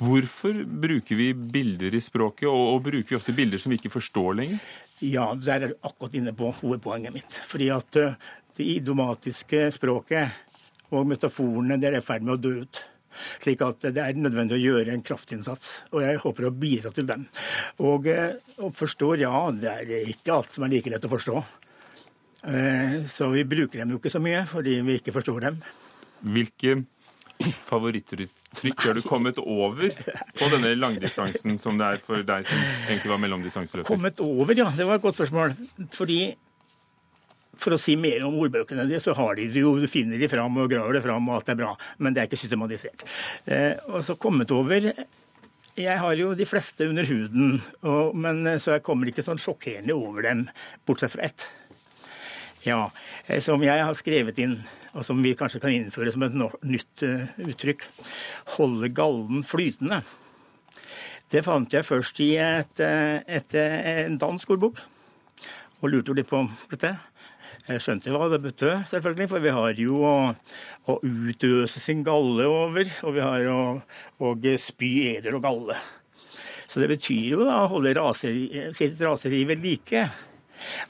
Hvorfor bruker vi bilder i språket, og, og, bruker vi ofte bilder som vi ikke forstår lenger? Ja, der er du akkurat inne på hovedpoenget mitt. Fordi at uh, det idiomatiske språket og metaforene det er i ferd med å dø ut. Slik at det er nødvendig å gjøre en kraftinnsats, og jeg håper å bidra til den. Og, og forstår, ja, det er ikke alt som er like lett å forstå. Uh, så vi bruker dem jo ikke så mye fordi vi ikke forstår dem. Hvilke favorittuttrykk har du kommet over på denne langdistansen som det er for deg som egentlig var mellomdistanseløper? Kommet over, ja. Det var et godt spørsmål. Fordi for å si mer om ordbøkene dine, så har de det jo, du finner de fram og graver det fram, og alt er bra. Men det er ikke systematisert. Eh, og så kommet over jeg har jo de fleste under huden, og, men, så jeg kommer ikke sånn sjokkerende over dem, bortsett fra ett. Ja, eh, Som jeg har skrevet inn, og som vi kanskje kan innføre som et nytt uh, uttrykk. Holde gallen flytende. Det fant jeg først i et, et, en dansk ordbok, og lurte litt på dette. Jeg skjønte hva det betød, selvfølgelig, for vi har jo å, å utøse sin galle over, og vi har å, å spy eder og galle. Så det betyr jo da å holde raseri, sitt raseri ved like.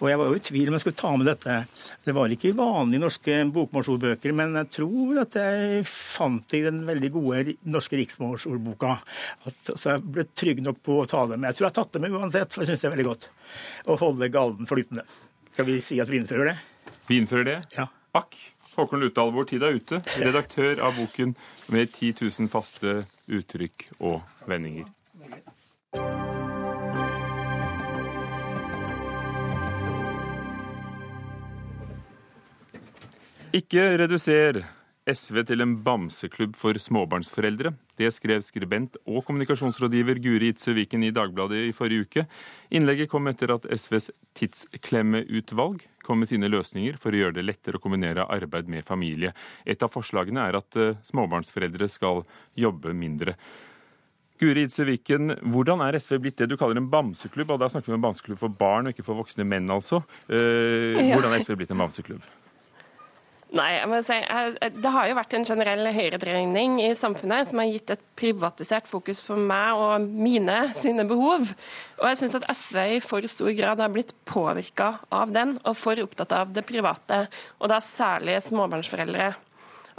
Og jeg var jo i tvil om jeg skulle ta med dette. Det var ikke vanlige norske bokmålsordbøker, men jeg tror at jeg fant det i den veldig gode norske riksmålsordboka. Så jeg ble trygg nok på å ta det med. Jeg tror jeg har tatt det med uansett, for jeg syns det er veldig godt. Å holde galden flytende. Skal vi si at vi innfører det? Vi innfører det? Ja. Akk. Håkon Lutdal, vår tid er ute. (laughs) Redaktør av boken med 10 000 faste uttrykk og vendinger. Ikke reduser SV til en bamseklubb for småbarnsforeldre. Det skrev skribent og kommunikasjonsrådgiver Guri Itzø Viken i Dagbladet i forrige uke. Innlegget kom etter at SVs Tidsklemmeutvalg kom med sine løsninger for å gjøre det lettere å kombinere arbeid med familie. Et av forslagene er at eh, småbarnsforeldre skal jobbe mindre. Guri Itzøe Viken, hvordan er SV blitt det du kaller en bamseklubb? Og da snakker vi om en bamseklubb for barn og ikke for voksne menn, altså. Eh, hvordan er SV blitt en bamseklubb? Nei, jeg må si, Det har jo vært en generell høyredreining i samfunnet som har gitt et privatisert fokus for meg og mine sine behov. Og jeg syns at SV i for stor grad har blitt påvirka av den, og for opptatt av det private. Og da særlig småbarnsforeldre.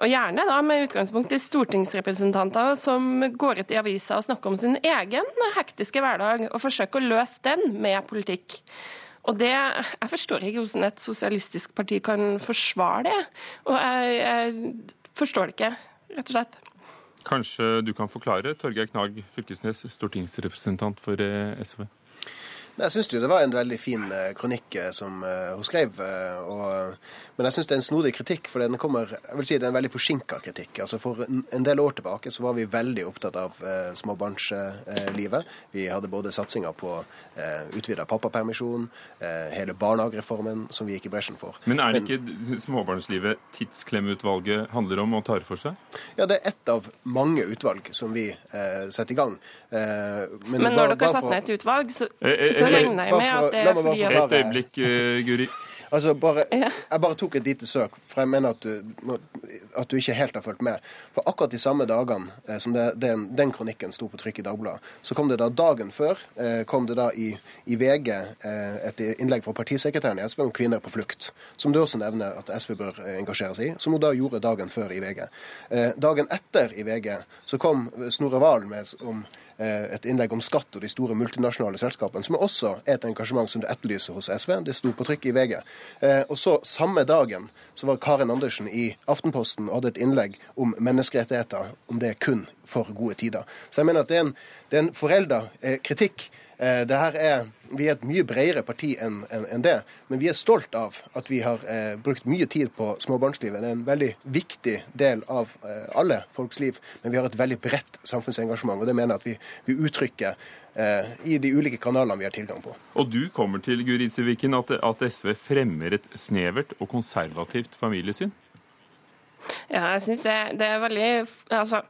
Og gjerne da med utgangspunkt i stortingsrepresentanter som går ut i avisa og snakker om sin egen hektiske hverdag, og forsøker å løse den med politikk. Og det, Jeg forstår ikke hvordan et sosialistisk parti kan forsvare det. Og jeg, jeg forstår det ikke, rett og slett. Kanskje du kan forklare, Torgeir Knag Fylkesnes, stortingsrepresentant for eh, SV? Jeg syns det var en veldig fin eh, kronikk eh, som hun skrev. Og, men jeg syns det er en snodig kritikk, for den kommer, jeg vil si det er en veldig forsinka kritikk. Altså For en del år tilbake så var vi veldig opptatt av eh, småbarnslivet. Vi hadde både satsinga på eh, utvida pappapermisjon, eh, hele barnehagereformen, som vi gikk i bresjen for. Men er det ikke småbarnslivet Tidsklemmeutvalget handler om og tar for seg? Ja, det er ett av mange utvalg som vi eh, setter i gang. Men, men når dere har satt ned et utvalg, så, så så regner jeg med at det er fordi Et øyeblikk, uh, Guri. (laughs) Altså, bare, Jeg bare tok et lite søk, for jeg mener at du, at du ikke helt har fulgt med. For akkurat de samme dagene eh, som det, den, den, kronikken sto på trykk i Dagbladet, så kom det da dagen før eh, kom det da i, i VG eh, et innlegg fra partisekretæren i SV om kvinner på flukt, som du også nevner at SV bør eh, engasjere seg i, som hun da gjorde dagen før i VG. Eh, dagen etter i VG så kom Snorre Valen med om Eh, et innlegg om skatt og de store multinasjonale selskapene, som også er et engasjement som du etterlyser hos SV. Det sto på trykk i VG. Eh, og så Samme dagen så var Karin Andersen i Aftenposten og hadde et innlegg om menneskerettigheter, om det kun for gode tider. Så jeg mener at det er en, det en forelda eh, kritikk Eh, det her er, vi er et mye bredere parti enn en, det, men vi er stolt av at vi har eh, brukt mye tid på småbarnslivet. Det er en veldig viktig del av eh, alle folks liv, men vi har et veldig bredt samfunnsengasjement. og Det mener jeg at vi, vi uttrykker eh, i de ulike kanalene vi har tilgang på. Og du kommer til Guritsiviken at, at SV fremmer et snevert og konservativt familiesyn? Ja, jeg syns det, det, er veldig altså,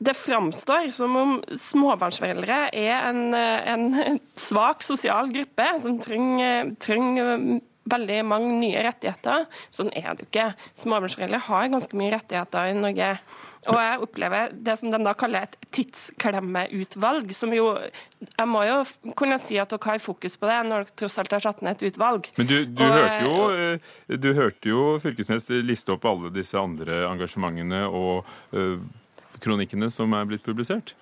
det framstår som om småbarnsforeldre er en, en svak sosial gruppe som trenger, trenger, veldig mange nye rettigheter. Sånn er det jo ikke. Småbarnsforeldre har ganske mye rettigheter i Norge. Og jeg opplever det som de da kaller et tidsklemmeutvalg, som jo Jeg må jo kunne si at dere har fokus på det når dere tross alt har satt ned et utvalg. Men du, du, og, hørte, jo, eh, du hørte jo Fylkesnes liste opp alle disse andre engasjementene og uh, kronikkene som er blitt publisert?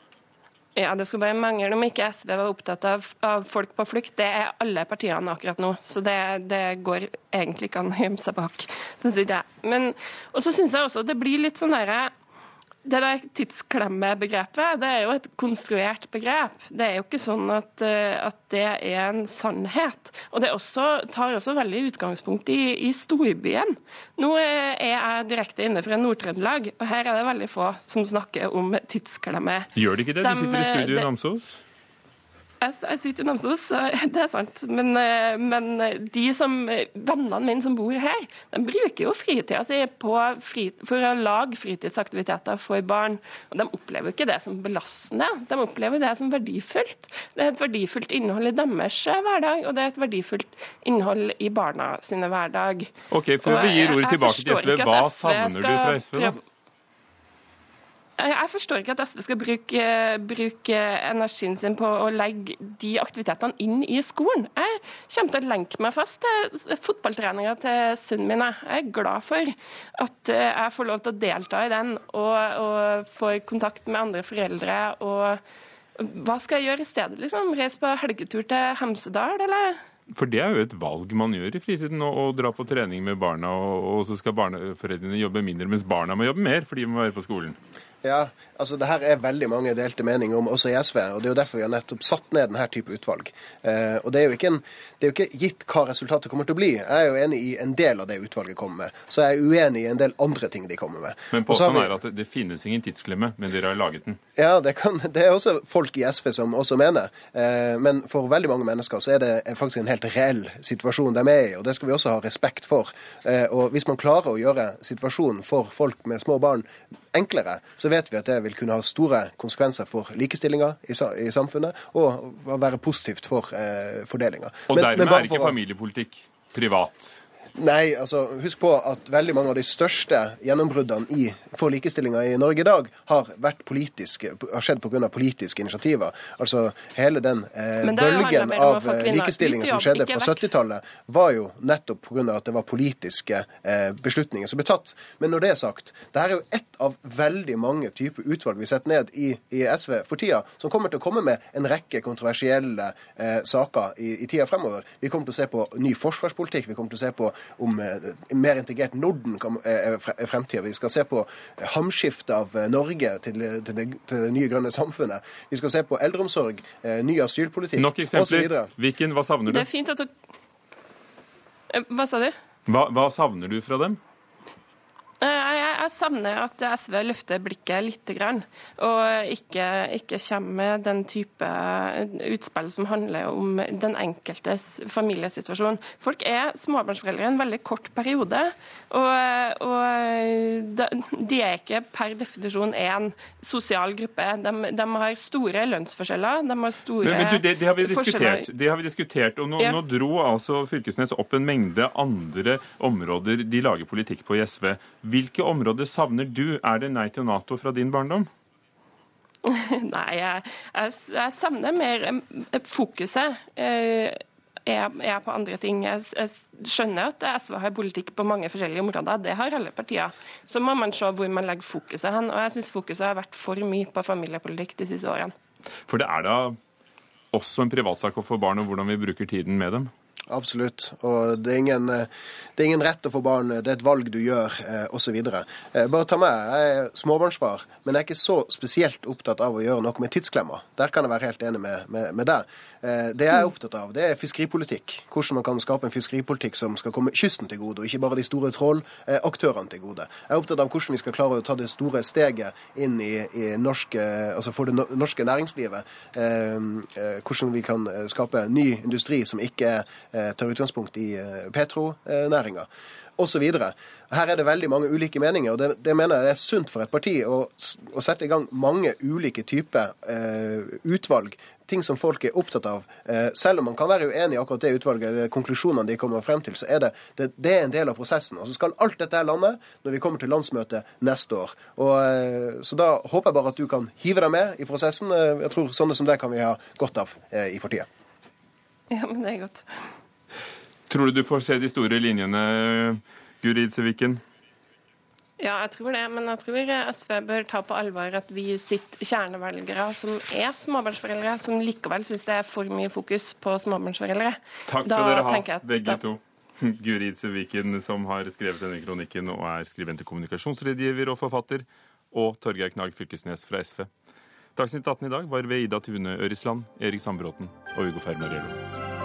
Ja, Det skulle bare mangle om ikke SV var opptatt av, av, folk på flukt. Det er alle partiene akkurat nå, så det, det går egentlig ikke an å gjemme seg bak. Synes ikke jeg. Men, og så syns jeg også det blir litt sånn derre det der tidsklemmebegrepet det er jo et konstruert begrep. Det er jo ikke sånn at, eh, at det er en sannhet. Og det også, tar også veldig utgangspunkt i, i storbyen. Nå er jeg direkte inne fra Nord-Trøndelag, og her er det veldig få som snakker om tidsklemme. Gjør de ikke det? De sitter i studio i Namsos. Jeg, jeg sitter i Namsos, (laughs) det er sant. Men, eh, men, de som, vennene mine som bor her, de bruker jo fritida si fri, for å lage fritidsaktiviteter for barn. Og de opplever ikke det som belastende, de opplever det som verdifullt. Det er et verdifullt innhold i deres hverdag, og det er et verdifullt innhold i barna sine hverdag. Ok, Før vi gir ordet tilbake til SV, hva savner du fra SV? da? Jeg forstår ikke at SV skal bruke, bruke, energien sin på å legge de aktivitetene inn i skolen. Jeg kommer til å lenke meg fast til fotballtreninga til sønnen min. Jeg er glad for at jeg får lov til å delta i den og, og får kontakt med andre foreldre. og Hva skal jeg gjøre i stedet? liksom? Reise på helgetur til Hemsedal, eller? For det er jo et valg man gjør i fritiden, å dra på trening med barna, og, og så skal barneforeldrene jobbe mindre, mens barna må jobbe mer fordi de må være på skolen. Ja, altså det her er veldig mange delte meninger om, også i SV. og Det er jo derfor vi har nettopp satt ned denne type utvalg. Eh, og det er, en, det er, jo ikke gitt hva resultatet kommer til å bli. Jeg er jo enig i en del av det utvalget kommer med. Så jeg er uenig i en del andre ting de kommer med. Men påstanden er at det, det, finnes ingen tidsklemme, men dere har laget den? Ja, det, kan, det, er også folk i SV som også mener. Eh, men for veldig mange mennesker så er det faktisk en helt reell situasjon de er i, og det skal vi også ha respekt for. Eh, og hvis man klarer å gjøre situasjonen for folk med små barn enklere, så vet vi at det vil kunne ha store konsekvenser for likestillinga i, i, samfunnet, og være positivt for eh, fordelinga. Og men, dermed for, er ikke familiepolitikk privat? Nei, altså husk på at veldig mange av de største gjennombruddene for likestillinga i Norge i dag har, vært politiske, har skjedd pga. politiske initiativer. Altså hele den eh, bølgen av eh, likestilling som skjedde fra 70-tallet, var jo nettopp pga. at det var politiske eh, beslutninger som ble tatt. Men når det er sagt, det her er jo ett av veldig mange typer utvalg vi setter ned i, i, SV for tida, som kommer til å komme med en rekke kontroversielle eh, saker i, i tida fremover. Vi kommer til å se på ny forsvarspolitikk, vi kommer til å se på om eh, mer integrert Norden er fremtida. Vi skal se på hamskiftet av eh, Norge til, til, det, til, det, nye grønne samfunnet. Vi skal se på eldreomsorg, eh, ny asylpolitikk Nok eksempler. Viken, hva savner du? Det er fint at du Hva sa du? Hva, hva savner du fra dem? Jeg, jeg, savner at SV løfter blikket litt, og ikke, ikke, kommer med den type utspill som handler om den enkeltes familiesituasjon. Folk er småbarnsforeldre i en veldig kort periode, og, og de er ikke per definisjon en sosial gruppe. De, de har store lønnsforskjeller, de har store men, men du, det, det, har vi diskutert, det har vi diskutert, og nå, ja. nå dro altså Fylkesnes opp en mengde andre områder de lager politikk på i SV. Hvilke områder savner du? Er det nei til Nato fra din barndom? (laughs) Nei, jeg, jeg, jeg savner mer eh, fokuset. Jeg, jeg er på andre ting. Jeg, skjønner at SV har politikk på mange forskjellige områder, det har alle partier. Så må man se hvor man legger fokuset hen. Og jeg syns fokuset har vært for mye på familiepolitikk de siste årene. For det er da også en privatsak å få barn, og hvordan vi bruker tiden med dem? Absolutt. Og det er, ingen, eh, det er ingen rett å få barn, det er et valg du gjør, eh, osv. Eh, bare ta med, jeg er småbarnsfar, men jeg er ikke så spesielt opptatt av å gjøre noe med tidsklemma. Der kan jeg være helt enig med, med, med deg. Det jeg er opptatt av, det er fiskeripolitikk. Hvordan man kan skape en fiskeripolitikk som skal komme kysten til gode, og ikke bare de store trålaktørene til gode. Jeg er opptatt av hvordan vi skal klare å ta det store steget inn i, i norske, altså for det norske næringslivet. Hvordan vi kan skape ny industri som ikke Eh, tar utgangspunkt i eh, petronæringa osv. Her er det veldig mange ulike meninger, og det, det mener jeg er sunt for et parti å, å sette i gang mange ulike typer eh, utvalg. Ting som folk er opptatt av. Eh, selv om man kan være uenig i akkurat det utvalget, eller konklusjonene de kommer frem til, så er det, det, det er en del av prosessen. Og så skal alt dette lande når vi kommer til landsmøtet neste år. Og, eh, så da håper jeg bare at du kan hive deg med i prosessen. Eh, jeg tror sånne som det kan vi ha godt av eh, i partiet. Ja, men det er godt. Tror du du får se de store linjene, Guri Idseviken? Ja, jeg tror det. Men jeg tror SV bør ta på alvor at vi sitter kjernevelgere som er småbarnsforeldre, som likevel syns det er for mye fokus på småbarnsforeldre. Takk skal da dere ha, begge to. (laughs) Guri Idseviken, som har skrevet denne kronikken og er skribent i kommunikasjonsrådgiver og forfatter. og Torgeir Knag Fylkesnes fra SV. Dagsnytt 18 i dag var ved Ida Tune Ørisland, Erik Sandbråten og Ugo Fermariello.